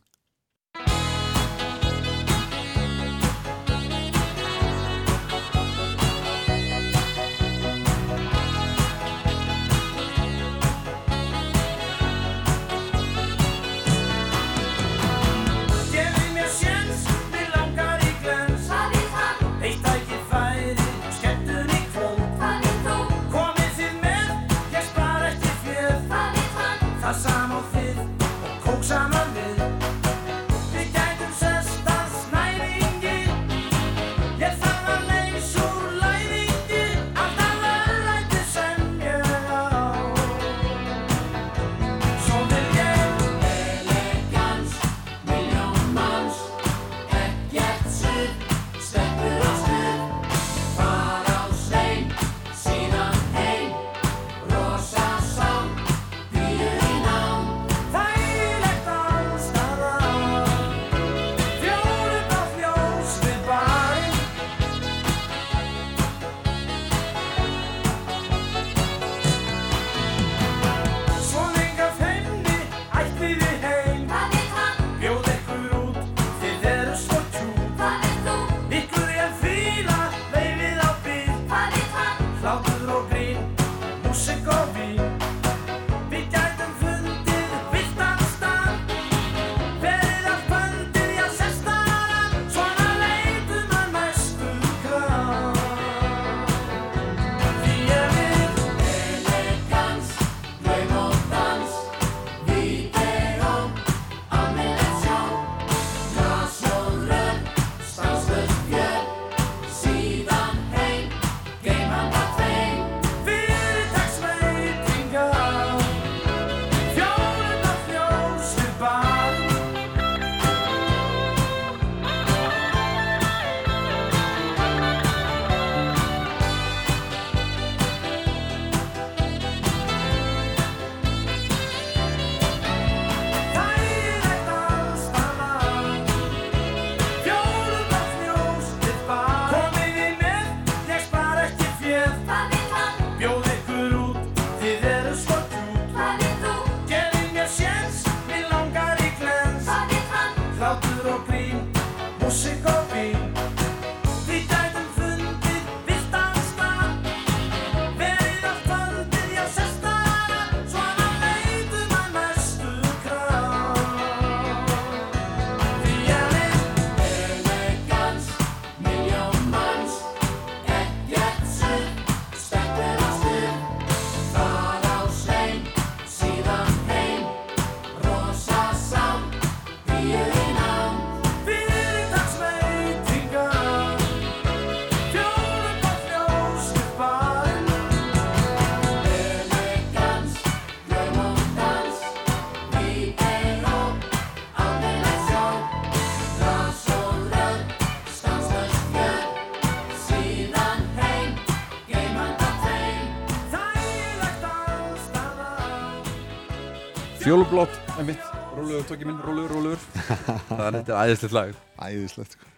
Fjólublót, einmitt. Róluður, tóki minn, róluður, róluður Það er þetta æðislegt lag. Æðislegt sko.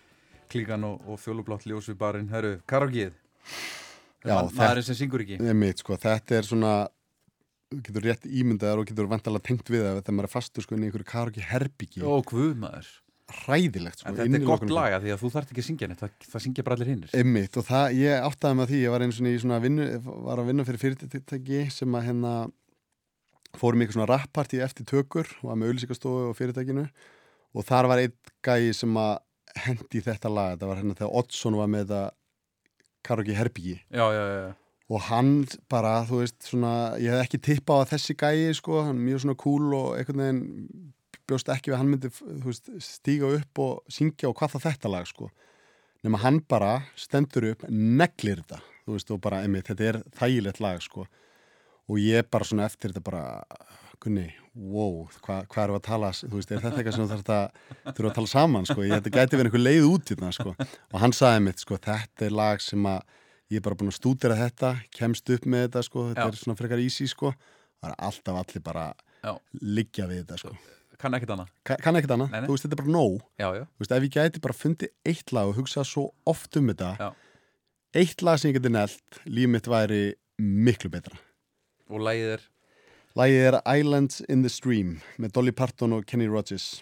Klíkan og, og fjólublátt ljós við barinn. Herru, Já, Man- Maðurinn sem syngur ekki? Einmitt, sko, þetta er svona getur rétt ímyndaðar og getur vantalega tengt við það þegar maður er fastur sko inn í einhverju karaoke herbyggi Ó, guð maður. Hræðilegt sko, En þetta er gott laga því að þú þarft ekki að syngja neitt, það, það syngja bara allir hinnir. Einmitt og það, ég áttaði með því, ég var svona svona vinnu, var að vinna fyrir fyrirtæki sem að hérna fórum í eitthvað svona rappartí eftir tökur var með auðlýsingastofu og fyrirtækinu. Og þar var einn gæi sem að hendi þetta lag, þetta var hérna þegar Oddsson var með þetta já, já. og hann bara, þú veist, svona ég hef ekki tippað að þessi gæi, sko hann er mjög svona cool og einhvern veginn bjóst ekki við að hann myndi, þú veist, stíga upp og syngja og hvað það þetta lag, sko. Nema hann bara stendur upp neglir þetta, þú veist, og bara einmitt, þetta er þægilegt lag, sko og ég bara svona eftir þetta bara Gunni, wow, hvað hva við að tala þú veist, er þetta eitthvað sem þú þarf að þurfa að tala saman, sko, ég þetta gæti verið einhver leið út þetta, sko, og hann sagði mitt, sko þetta er lag sem að ég er bara búin að stúdera þetta, kemst upp með þetta, sko þetta Já. er svona frekar easy, sko. Það er alltaf allir bara Já. liggja við þetta, sko. Kann ekkert annað. Ka- kann ekkert annað, þú veist, þetta er bara nóg. Já, þú veist, ef ég gæti bara fundið eitt lag og hugsað svo oft um þetta Já. eitt lag sem ég geti nelt líf mitt væri miklu betra Og lagið er, Lagið er Islands in the Stream með Dolly Parton og Kenny Rogers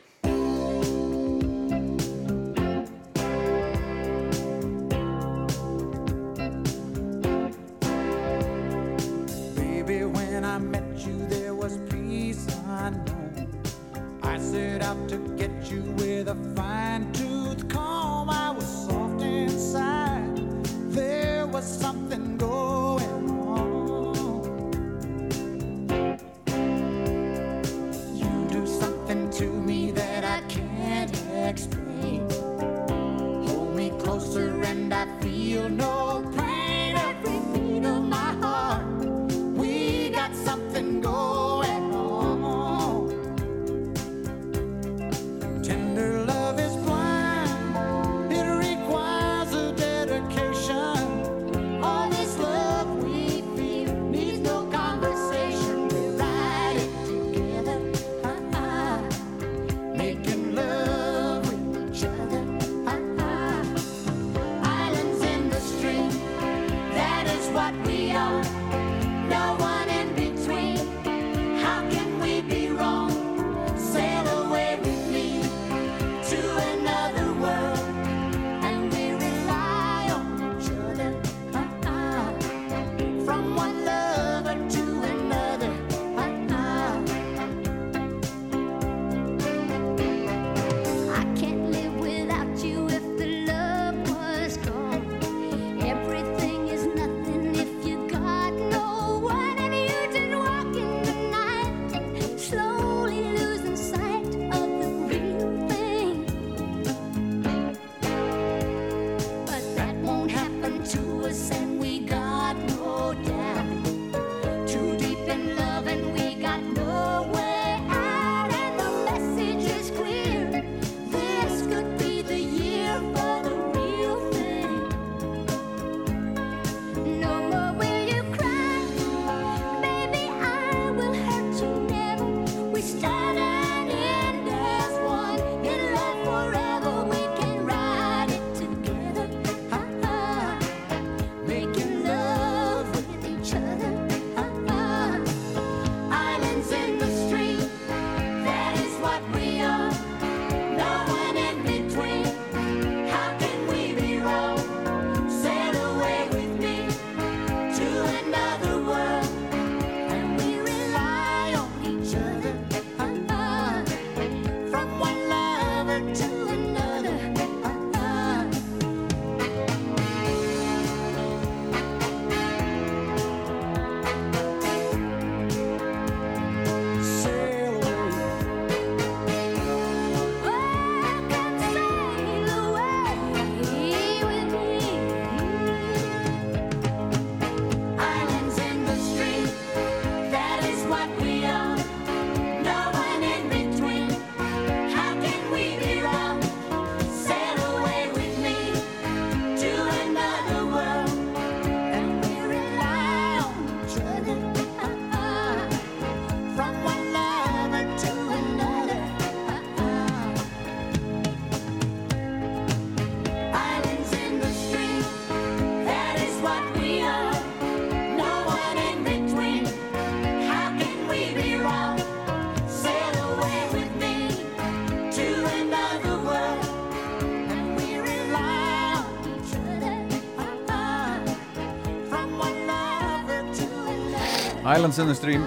Islands in the Stream.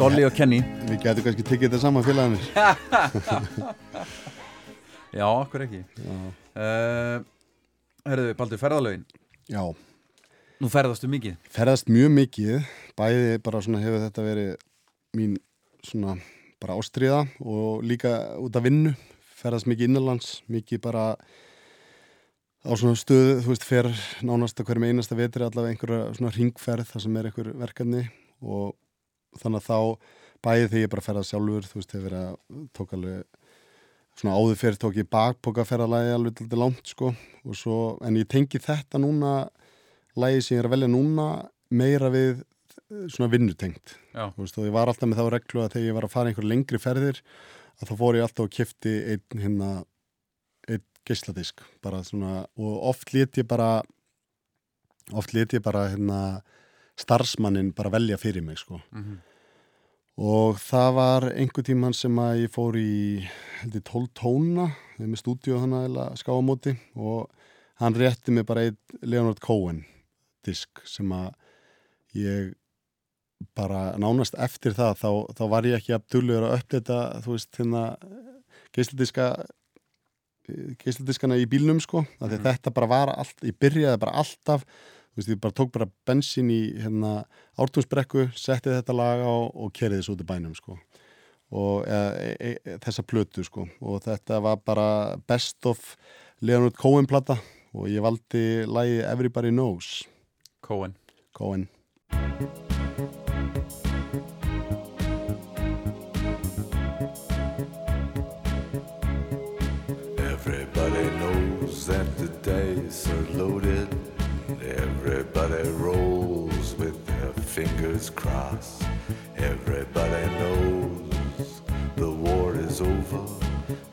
Dolly og Kenny. Við getum kannski tekið þetta saman félagarnir. Já, okkur ekki. Uh, Herðu, Baldur, ferðalögin? Já, Nú ferðastu mikið? Ferðast mjög mikið. Bæði bara svona hefur þetta verið mín svona bara ástriða og líka út af vinnu. Ferðast mikið innanlands, mikið bara á svona stöðu þú veist, fer nánast að hverjum einasta vetri allavega einhverja svona ringferð þar sem er einhver verkefni og þannig að þá bæði þegar ég bara ferðast sjálfur þú veist, hefur verið að tók alveg svona áður fyrir tók ég bakpokaferðalagi alveg til langt sko og svo, en ég tengi þetta núna lagi sem ég er að velja núna meira við svona vinnutengt Já. Þú veist, og ég var alltaf með þá reglu að þegar ég var að fara einhver lengri ferðir að þá fór ég alltaf og kifti einn hérna einn geisladisk bara svona, og oft let ég bara oft let ég bara hérna starfsmannin bara velja fyrir mig sko Mhm. og það var einhver tíman sem að ég fór í heldur 12 tóna með stúdíu þannig að skáamóti og hann rétti mig bara einn Leonard Cohen disk sem að ég bara nánast eftir það þá, þá var ég ekki að dulluður að uppdata þú veist hérna geisladiska geisladiskana í bílnum sko því að þetta bara var allt, ég byrjaði bara alltaf þú veist ég bara tók bara bensin í hérna ártúnsbrekku setti þetta lag á og kerið þessu út í bænum sko. Og e, e, e, þessa plötu sko. Og þetta var bara best of Leonard Cohen plata og ég valdi lagi Everybody Knows. Cohen. Cohen fingers crossed. Everybody knows the war is over.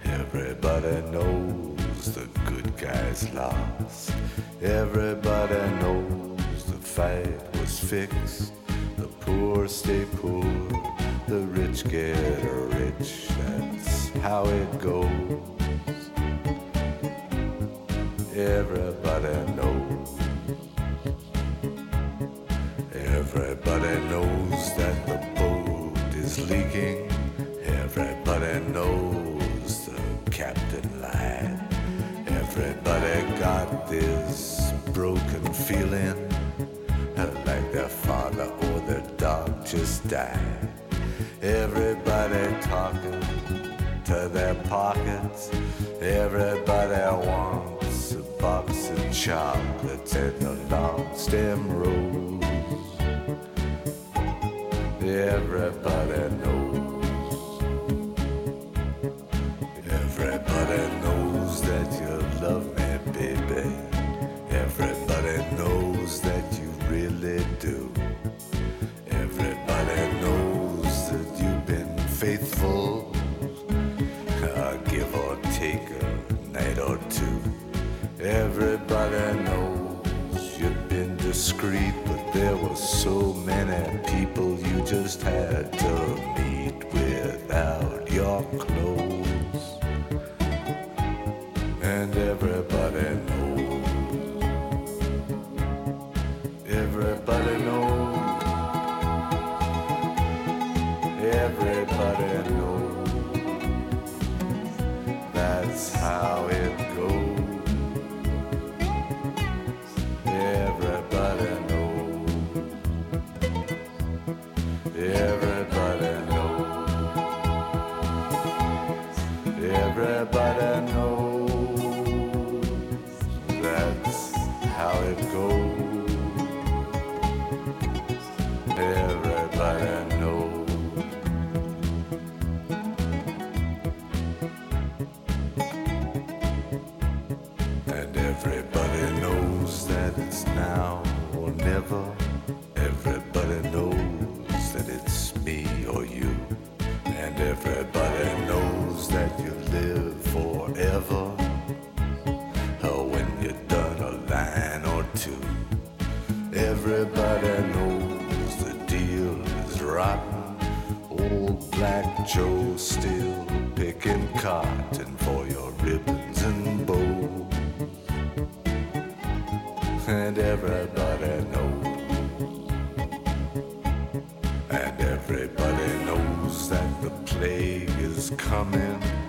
Everybody knows the good guys lost. Everybody knows the fight was fixed. The poor stay poor, the rich get rich. That's how it goes. Everybody leaking. Everybody knows the captain lied. Everybody got this broken feeling like their father or their dog just died. Everybody talking to their pockets. Everybody wants a box of chocolates and a long stem rose. Everybody knows. Everybody knows that you love me, baby. Everybody knows that you really do. Everybody knows that you've been faithful. Uh, give or take a night or two. Everybody knows you've been discreet, but there were so many people you just had to meet without your clothes. And everybody knows. Everybody knows. Joe still picking cotton for your ribbons and bows. And everybody knows. and Everybody knows that the plague is coming.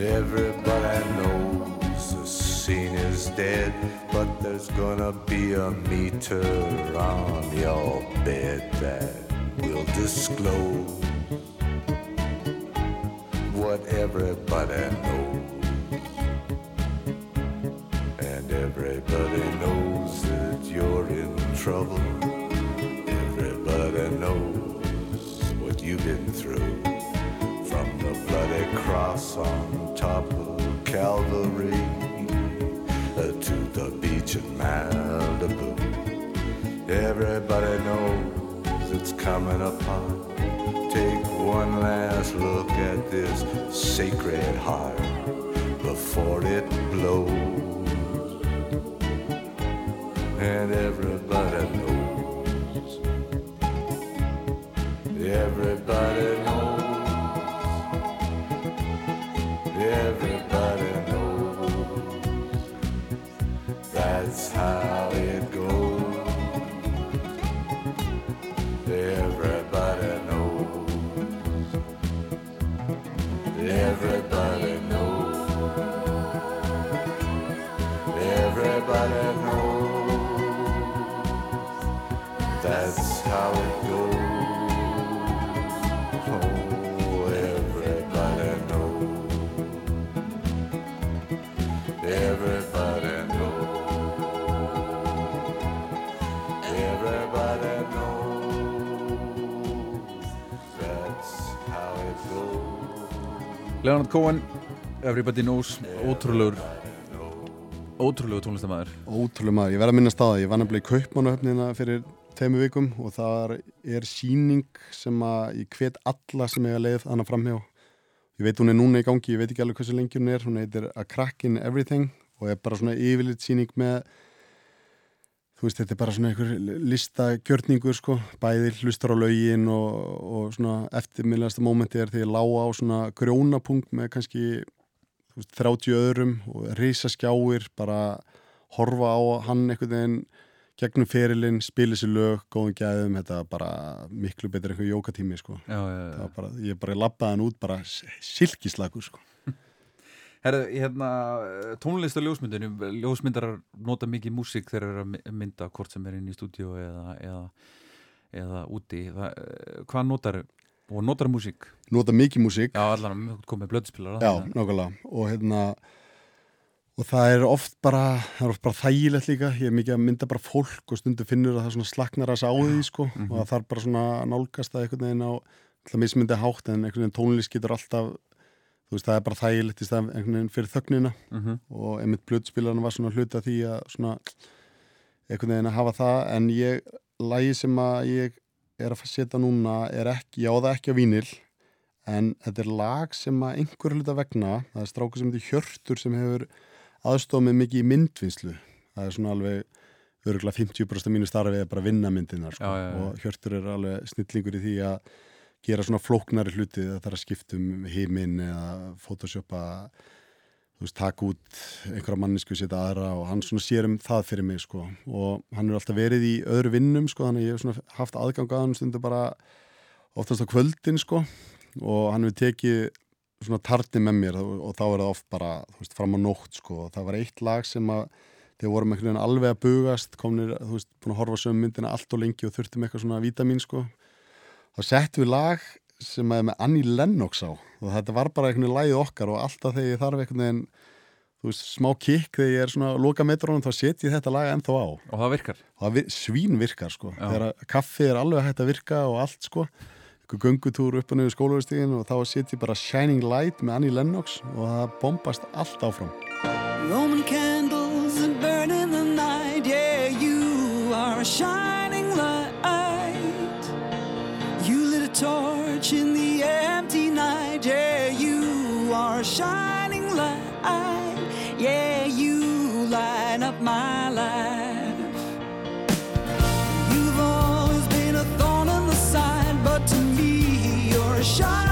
Everybody knows the scene is dead, but there's gonna be a meter on your bed that will disclose what everybody knows. And everybody knows that you're in trouble. Everybody knows what you've been through. From the bloody cross on top of Calvary uh, to the beach in Malibu. Everybody knows it's coming upon. Take one last look at this sacred heart before it blows. And everybody knows. Everybody knows. Leonard Cohen, Everybody Knows ótrúlegur ótrúlegur tónlistamæður Ótrúlega maður, ég verð að minnast á það, ég var nefnilega í Kaupmannahöfnina fyrir teimu vikum og það er síning sem að ég hvet alla sem eiga leið annað framhjá. Ég veit hún er núna í gangi, ég veit ekki alveg hversu lengi hún er, hún heitir A Crack in Everything og er bara svona yfirleitt síning með, þú veist, þetta er bara svona einhver listagjörningur sko, bæði hlustar á laugin og, og svona eftirminnlegasta mómenti er þegar ég lága á svona grjónapunkt með kannski veist, 30 öðrum og risaskjáir bara horfa á hann einhvern veginn gegnum ferilinn, spila sér lög góðum gæðum, þetta var bara miklu betur einhver jókatími sko. Já, já, já. Það var bara, ég bara lappaði hann út bara silkislagur sko Herðu, hérna, tónlist og ljósmyndinu, ljósmyndarar nota mikið músík þegar þeir eru að my- mynda hvort sem er inn í stúdíu eða, eða, eða úti. Það, eh, hvað notar, og notar músík? nota mikið músík Já, allan komið blöðspilara. Já, nákvæmlega og hérna og það er oft bara það er oft bara þægilegt líka, ég er mikið að mynda bara fólk og stundu finnur að það svona slaknar að sá því sko og það þarf bara svona að nálgast það einhvern veginn á alltaf mismyndi hátt en einhvern veginn tónlist getur alltaf þú veist það er bara þægilegt í stað einhvern veginn fyrir þögnina. Mhm. og einmitt blöðspilarinn var svona hluta því að svona einhvern veginn að hafa það. En ég, lagi sem að ég er að setja núna er ekki, já það er ekki á vínil en þetta er lag sem að einhver hluta vegna, það er strákur sem heitir Hjörtur sem hefur aðstofað með mikið í myndvinnslu. Það er svona alveg örgulega 50% af mínu starfið er bara að vinna myndinar sko. Og Hjörtur er alveg snillingur í því að gera svona flóknari hluti það þarf að skipta um heiminn eða photoshopa þú veist, taka út einhverja mannisku setja aðra og hann svona sér um það fyrir mig sko. Og hann er alltaf verið í öðru vinnum sko þannig að ég hef svona haft aðgang að hann stundu bara oftast á kvöldin sko. Og hann hefur tekið svona tarni með mér og, og þá er það oft bara þú veist, fram á nótt sko. Og það var eitt lag sem að þegar vorum einhvern veginn alveg að bugast komnir, þú veist, búin að horfa sömu myndina allt og lengi og þurftum eitthvað svona vítamin sko þá settum við lag sem er með Annie Lennox á og þetta var bara einhvern veginn lagið okkar og alltaf þegar ég þarf einhvern veginn þú veist, smá kikk þegar ég er svona að loka metrónum þá set ég þetta lag ennþá á Og það virkar. og það vi- svín virkar sko Já. þegar að kaffi er alveg hægt að virka og allt sko einhver göngutúr upp og niður skólaustíðin og þá set ég bara Shining Light með Annie Lennox og það bombast allt áfram Roman candles that burn in the night. Yeah, you are a shining you are a shining light. Yeah, you light up my life. You've always been a thorn in the side, but to me, you're a shining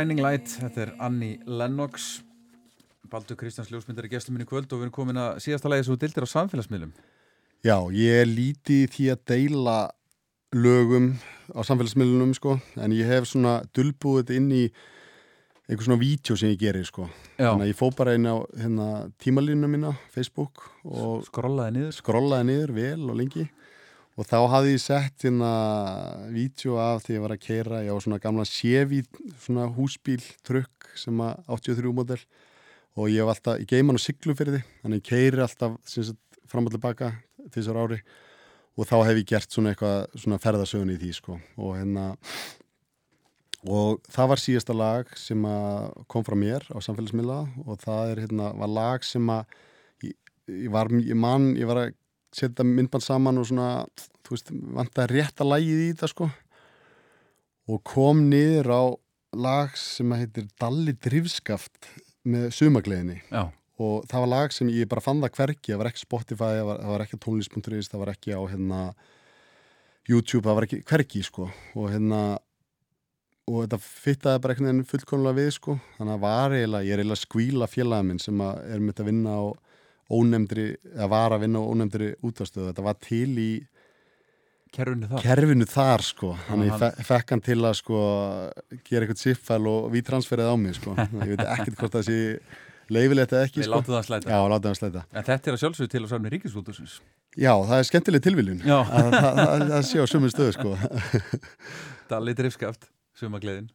Shining Light, þetta er Annie Lennox Baldur Kristjáns ljósmyndar í gestum minni kvöld og við erum komin að síðasta lagi sem þú dildir á samfélagsmiðlum Já, ég lítið í því að deila lögum á samfélagsmiðlunum sko, en ég hef svona dulbúið þetta inn í einhver svona vídeo sem ég gerir sko. Já. Þannig að ég fó bara inn á hérna, tímalínuna mína, Facebook og Skrollaði niður skrollaði niður vel og lengi og þá hafði ég sett hérna vídeo af því ég var að keira ég á svona gamla Chevy svona húsbíl trukk sem að 83 model. Og ég hef alltaf, ég geim hann á því þannig ég keiri alltaf sagt, fram og tilbaka til þessar ári. Og þá hef ég gert svona eitthvað svona ferðasögun í því sko. Og hérna og það var síðasta lag sem kom frá mér á samfélagsmiðla. Og það er hérna, var lag sem að ég, ég var, ég man, ég var að setja myndband saman og svona, þú veist, vant að rétta lagið í þetta sko. Og kom niður á lag sem að heitir Dalli Drifskaft með sumagleðinni. Já, og það var lag sem ég bara fann það hverki, það var ekki Spotify, það var, það var ekki tónlist.is, það var ekki á hérna YouTube, það var ekki hverki sko. Og hérna og þetta fittaði bara einhvern veginn fullkonlega við sko, þannig að var eiginlega, ég er eiginlega skvíla félagin minn sem er mitt að vinna á ónefndri, eða var að vinna á ónefndri útastöðu, þetta var til í kerfinu það kerfinu þar sko, þannig hann- ég fe fekk hann til að sko gera eitthvað zip-fæl og við transferið á mig sko, ég veit ekkert hvort það sé leifilegt eða ekki sko. að að þetta er að sjálfsögðu til á safni ríkisútursins Já, það er skemmtileg tilviljun. Að það, sé á sömu stöðu sko. Dalli drifskaft, sumagleðin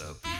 af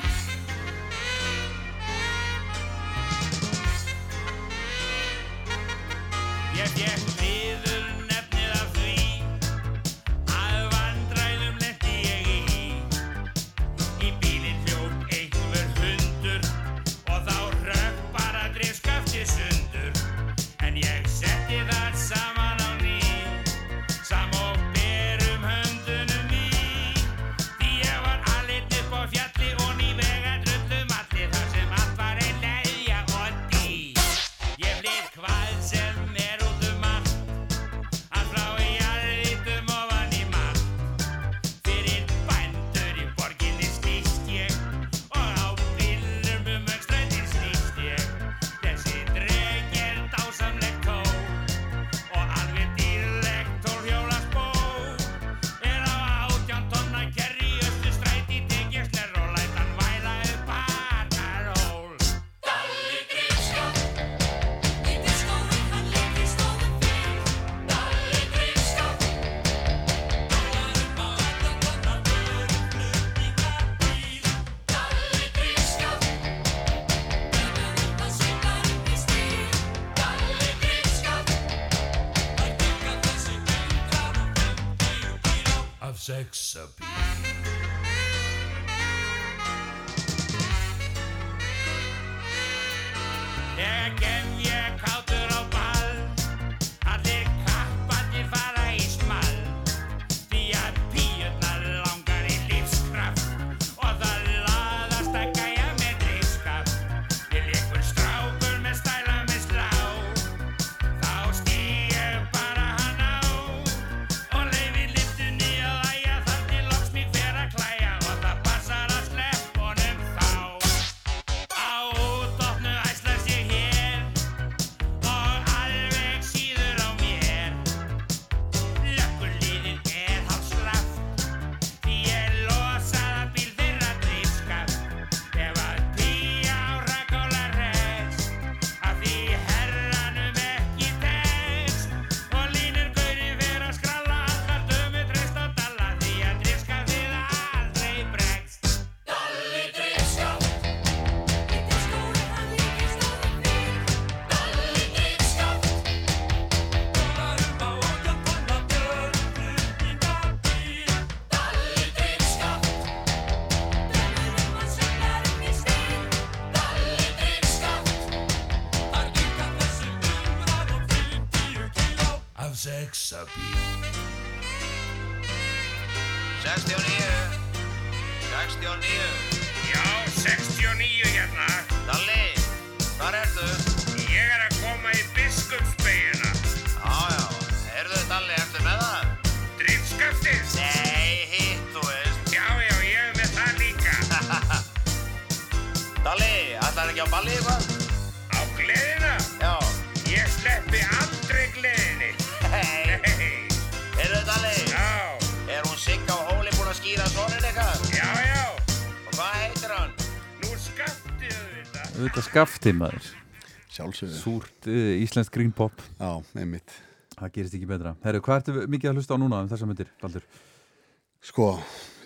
69 69 Já, 69 hérna. Dalli, hvar ertu? Ég er að koma í biskupsbeginna. Já, já, heyrðu Dalli, ertu með það? Drifskaftið? Nei, hitt, þú veist Já, já, ég er með það líka. Dalli, ætlar ekki á balli eitthvað? Á gleðina? Já Ég sleppi aldrei þetta. Þetta skafti maður Sjálfsögðu. Súrt uh, íslenskt green pop Já, einmitt. Það gerist ekki betra Herru, hvað ertu mikið að hlusta á núna um þessa myndir, Baldur? Sko,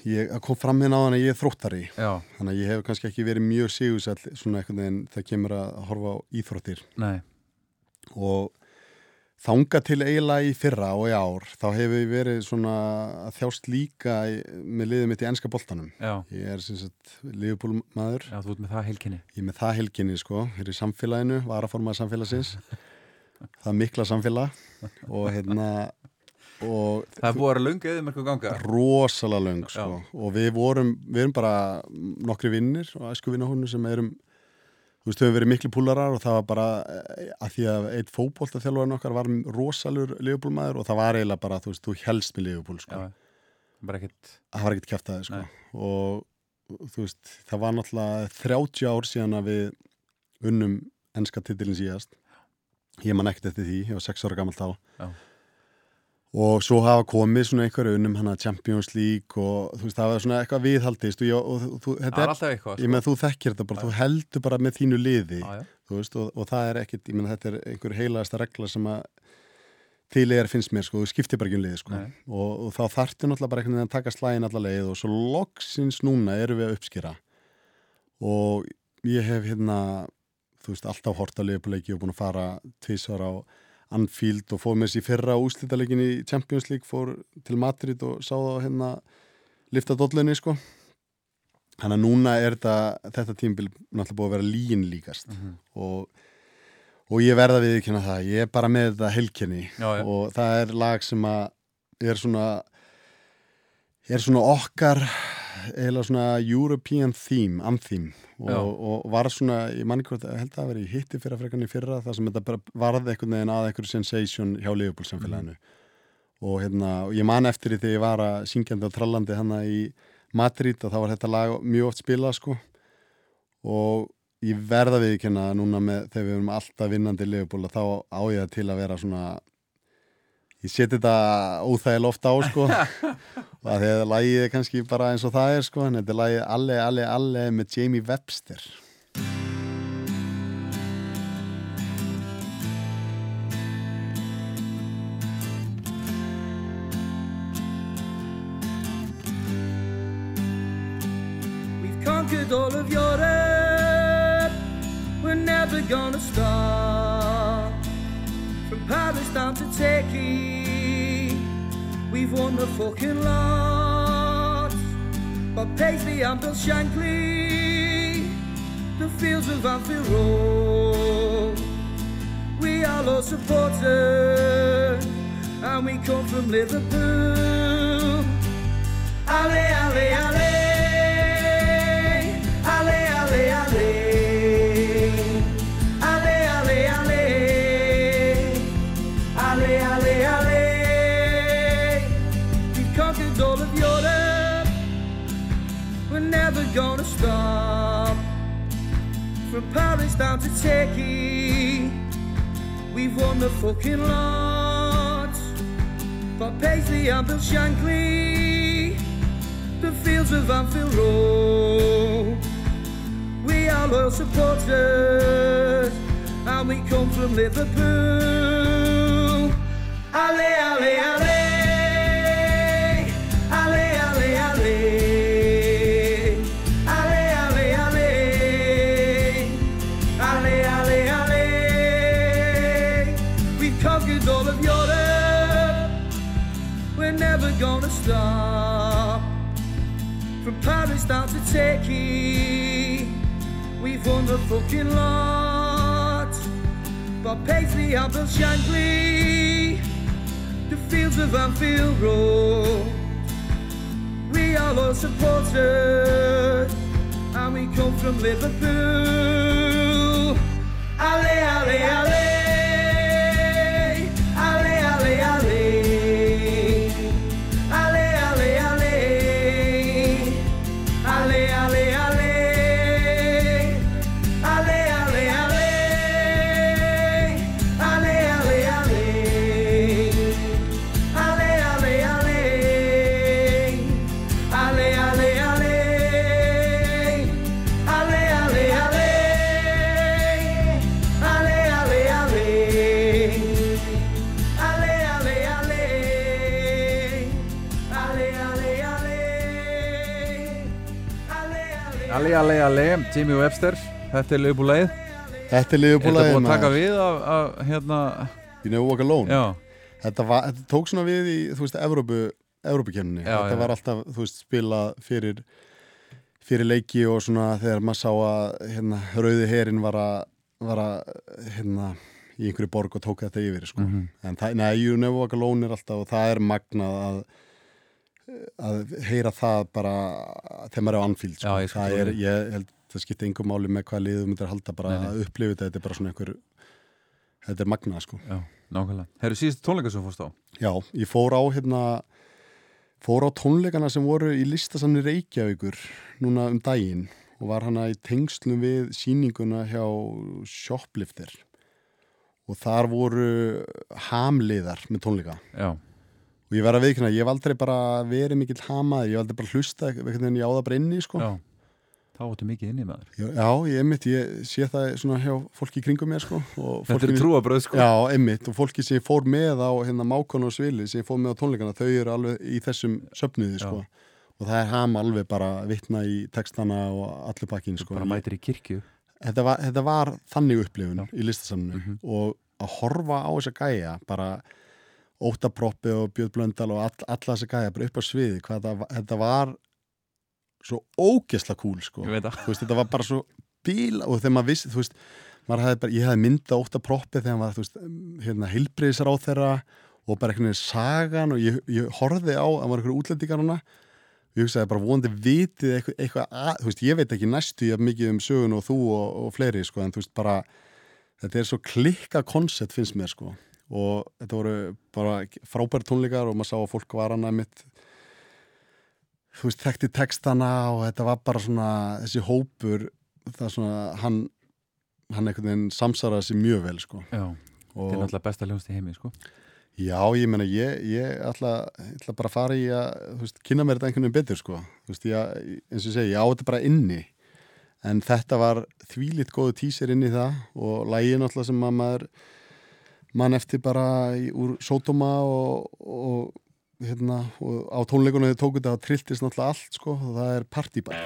ég kom fram hérna á þann að ég er þróttari. Já, Þannig að ég hef kannski ekki verið mjög sigursall svona einhvern veginn það kemur að horfa á íþróttir. nei, Og þanga til eiginlega í fyrra og í ár, þá hefur ég verið svona að þjást líka í, með liðið mitt í enska boltanum. já Ég er sem sagt liðbúlmaður. Já, þú ert með það heilkinni Ég er með það helginni sko, hér í samfélaginu, varaformað samfélagsins. það er mikla samfélag og hérna, og Það er búið að vera lunga eða mörgum ganga rosalega löng sko. og við vorum, við erum bara nokkri vinnir og æsku vinnahónu sem erum þú veist, við höfum verið miklu púlarar og það var bara eh, að því að eitt fótboltaþjálfarinn okkar var rosalur liðbúlmaður og það var eiginlega bara, þú veist, þú helst með liðbúl sko. Já, bara ekkert það var ekkert kæft sko. Nei. og þú veist, það var náttúrulega 30 ár síðan að við unnum enska titilin síðast ég man ekkert eftir því, ég var 6 ára gammal þá Já. Og svo hafa komið svona einhverju unnum hana Champions League og þú veist, það var svona eitthvað viðhaldist og, ég, og þú, Það þetta er er, eitthvað sko. ég með þú þekkir þetta bara, þú heldur bara með þínu liði Já, já. þú veist, og, og það er ekkert, ég meina þetta er einhver heilaðasta regla sem að er finnst mér, sko, þú skiptir bara ekki um liði sko. Og, og þá þarftu náttúrulega bara einhvern veginn að taka slægin alla leið og svo loksins núna erum við að uppskýra og ég hef hérna þú veist, alltaf hort að liðbúleiki og búin að fara tvísvar á Anfield og fór með þessi fyrra úslítaleikin í Champions League, fór til Madrid og sá það hérna lifta dollunni, sko. Þannig að núna er þetta, þetta tímbil náttúrulega búið að vera lín líkast. Og, og ég verða við ekki það, ég er bara með þetta helkenni Já, og það er lag sem að er svona er svona okkar eða svona European theme, anthem og, og var svona, ég manni hvort að held að það veri hitti fyrir frekarni í fyrra það sem þetta bara varði einhvern veginn að einhverju sensation hjá Liverpool samfélaginu og hérna, og ég man eftir því þegar ég var að syngjandi og trallandi hana í Madrid og þá var þetta lag mjög oft spilað sko. Og ég verða við ekki hérna núna með þegar við erum alltaf vinnandi í og þá á ég það til að vera svona ég seti þetta óþægilega oft á sko og að því að lagið er kannski bara eins og það er sko en þetta er lagið Alle, Alle, Alle með Jamie Webster conquered all of Europe. We're never gonna stop. From Paris down to Turkey, we've won the fucking lot. But Paisley and Bill Shankly, the fields of Anfield Road. We are all supporters, and we come from Liverpool. Ale, ale, ale. From Paris down to Turkey. We've won the fucking lot. But Paisley and Bill Shankly the fields of Anfield Road. We are loyal supporters, and we come from Liverpool. Ale, ale. Ale, stop. From Paris down to Turkey, we've won the fucking lot. But Paisley Bill Shankly, the fields of Anfield Road. We are all supporters, and we come from Liverpool. Ale, ale. Ale, Ali, Ali, Jimmy Webster Þetta er lögbúlæðið Þetta er liðbúlaðið Þetta búið að taka við af, af hérna? You never walk alone. Já, þetta, var, þetta tók svona við í, þú veist, Evrópu Evrópukemni, þetta já. var alltaf þú veist, spilað fyrir fyrir leiki og svona þegar maður sá að hérna, rauði herin var að var að, hérna í einhverju borg og tók þetta yfir, sko. Mhm. en það, nei, you never walk alone er alltaf og það er magnað að að heyra það bara þegar maður er á Anfield, sko. Það er, ég held, það skiptir engum máli með hvað liðum þetta er halda bara Nei, nei. að upplifa þetta, þetta er bara svona einhver þetta er magnað, sko. Já, nákvæmlega. Herru, síðustu tónleika sem fórst á? Já, ég fór á hérna fór á tónleikana sem voru í listasamni Reykjavíkur núna um daginn og var hana í tengslum við sýninguna hjá Shoplifter. Og þar voru hamliðar með tónleika. Já, og ég verð að viðkynna, ég hef aldrei bara verið mikill hamaði, ég hef aldrei bara hlusta einhvern veginn ég á það bara inni, sko. Já. Þá áttu mikið inni maður. Já, já, ég einmitt, ég sé það svona hjá fólki kringum mér, sko Þetta er trúabröð, sko. Já, einmitt, og fólki sem ég fór með á hérna Mákon og Svili, sem ég fór með á tónleikana þau eru alveg í þessum söfnuði sko. og það er ham alveg bara vitna í textana og allir pakkin sko. Bara mætir í kirkju. Þetta, var, þetta var þannig upplifun í listasamnu Mhm. og að horfa á þessa gæja bara Ótaproppi og Björn Blöndal og all, alla þessa gæja bara upp á sviði hvað var- þetta var svo ógesla kúl sko. Það. Veist, þetta var bara svo bíl og þegar maður vissi, þú veist maður hafði bara, ég hafði myndað Ótaproppi þegar var, þú veist, hérna heilbriðisar á þeirra og bara einhvern veginn sagan og ég, ég horfði á, það var einhverju útlendingar hana ég hugsaði bara vonandi vitið eitthvað, eitthvað að, þú veist, ég veit ekki næstu ég mikið um sögun og þú og, og fleiri sko, en þú veist, bara þetta er svo klikka koncept finnst mér sko og þetta voru bara frábæri tónleikar og maður sá að fólk var hana mitt þú veist, þekkti textana og þetta var bara svona þessi hópur, það er svona hann, hann einhvern veginn samsaraði sér mjög vel sko Já, og, þetta er náttúrulega besta hljónst í heimi, sko Já, ég meina, ég, ég ætla, ætla bara að fara í að, þú veist, kynna mér þetta einhvern veginn betur, sko. Þú veist, ég, eins og ég segi, ég á þetta bara inni. En þetta var þvílitt góðu tísir inn í það og lægin alltaf sem að maður mann eftir bara í, úr sótoma og, og, hérna, og á tónleikunum þau tóku þetta og trilltist náttúrulega allt, sko, það er partýbar.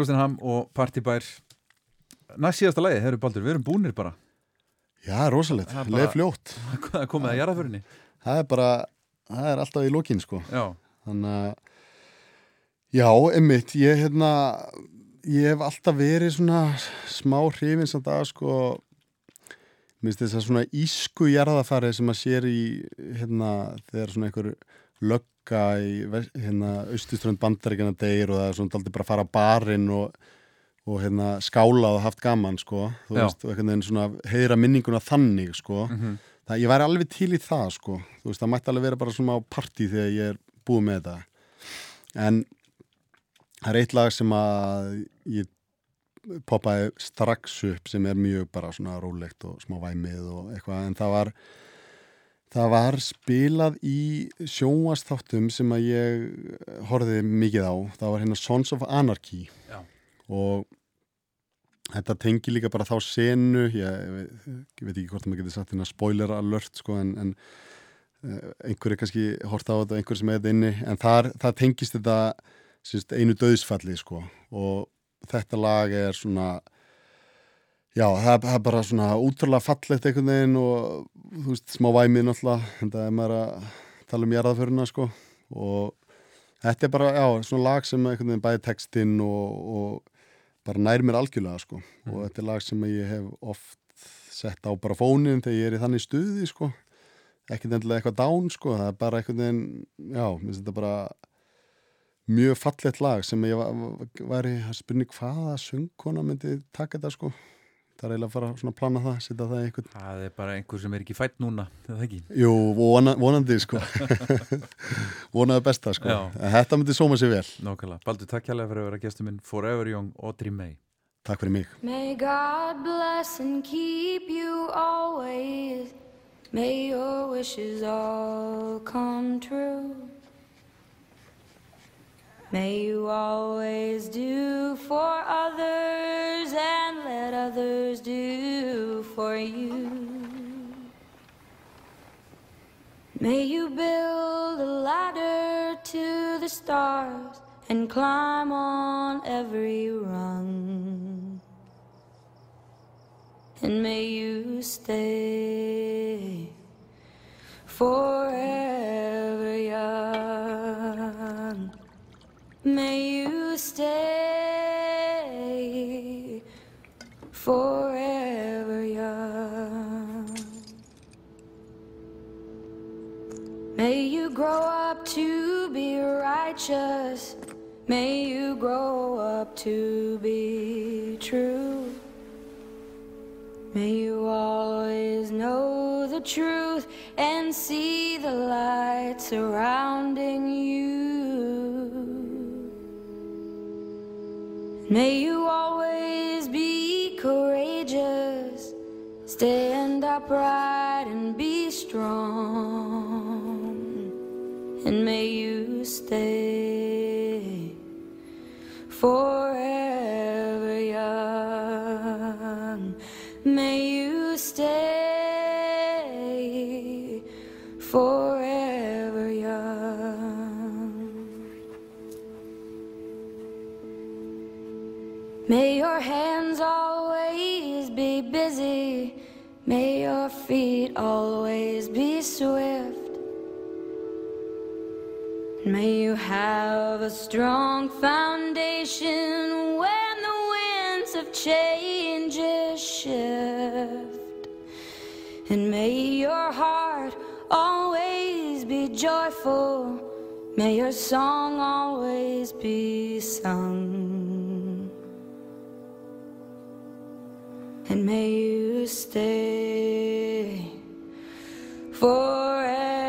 Hljóstin Ham og Partibær Næst síðasta lagi, hefur Baldur, við erum búnir bara. Já, rosalegt, Það leið fljótt. Það er komið að jarðaförinni Það er bara, það er alltaf í lokin sko. Já, Þannig að Já, einmitt, ég hérna ég hef alltaf verið svona smá hrifin samt að sko minnst þess að svona ísku jarðafari sem að sér í hérna þegar svona einhver lögga í hérna austuströnd bandaríkjana degir og það er svona aldrei bara að fara á barinn og, og hérna skála og haft gaman sko þú Já. veist, og einhvern veginn svona heiðra minninguna þannig sko Mhm. það, ég væri alveg til í það sko þú veist, það mætti alveg vera bara svona á partí þegar ég er búið með þetta en það er eitt lag sem að ég poppaði strax upp sem er mjög bara svona rólegt og smá væmið og eitthvað en það var það var spilað í sjónvastáttum sem að ég horfði mikið á. Það var hérna Sons of Anarchy. Já. og þetta tengi líka bara þá senu. Ég, ég, veit, ekki hvort maður getur sagt hérna spoiler alert sko en, en eh, einhver er kannski hort á þetta og einhver sem er þetta inni. En þar, það tengist þetta sérst, einu döðsfalli sko. Og þetta lag er svona já, það, er- bara svona útrúlega fallegt einhvern veginn og þú veist, smá væmið náttúrulega en það er maður að tala um jarðaföruna sko. Og þetta er bara, já, svona lag sem einhvern veginn bæði textinn og, og bara nær mér algjörlega sko. Og þetta er lag sem ég hef oft sett á bara fónin þegar ég er í þannig stuði sko. Ekkert endilega eitthvað dán sko. Það er bara einhvern veginn, já, mér finnst þetta bara mjög fallegt lag sem ég var, væri að spurning hvaða söngkona myndi taka þetta sko það er eiginlega að fara svona að plana það setja það í einhvern það er bara einhver sem er ekki fætt núna er það ekki? Jú, vona, vonandi sko. Vonaði besta sko. Þetta myndi sóma sér vel. Nákvæmlega, Baldur, takk hérlega fyrir að vera gestur minn. Forever Young Audrey May. Takk fyrir mig. May God bless and keep you always. May your wishes all come true. May you always do for others and let others do for you. May you build a ladder to the stars and climb on every rung. And may you stay forever young. May you stay forever young. May you grow up to be righteous. May you grow up to be true. May you always know the truth and see the light surrounding you. May you always be courageous, stand upright and be strong. And may you stay forever May your hands always be busy. May your feet always be swift. May you have a strong foundation when the winds of change shift. And may your heart always be joyful. May your song always be sung. and may you stay forever.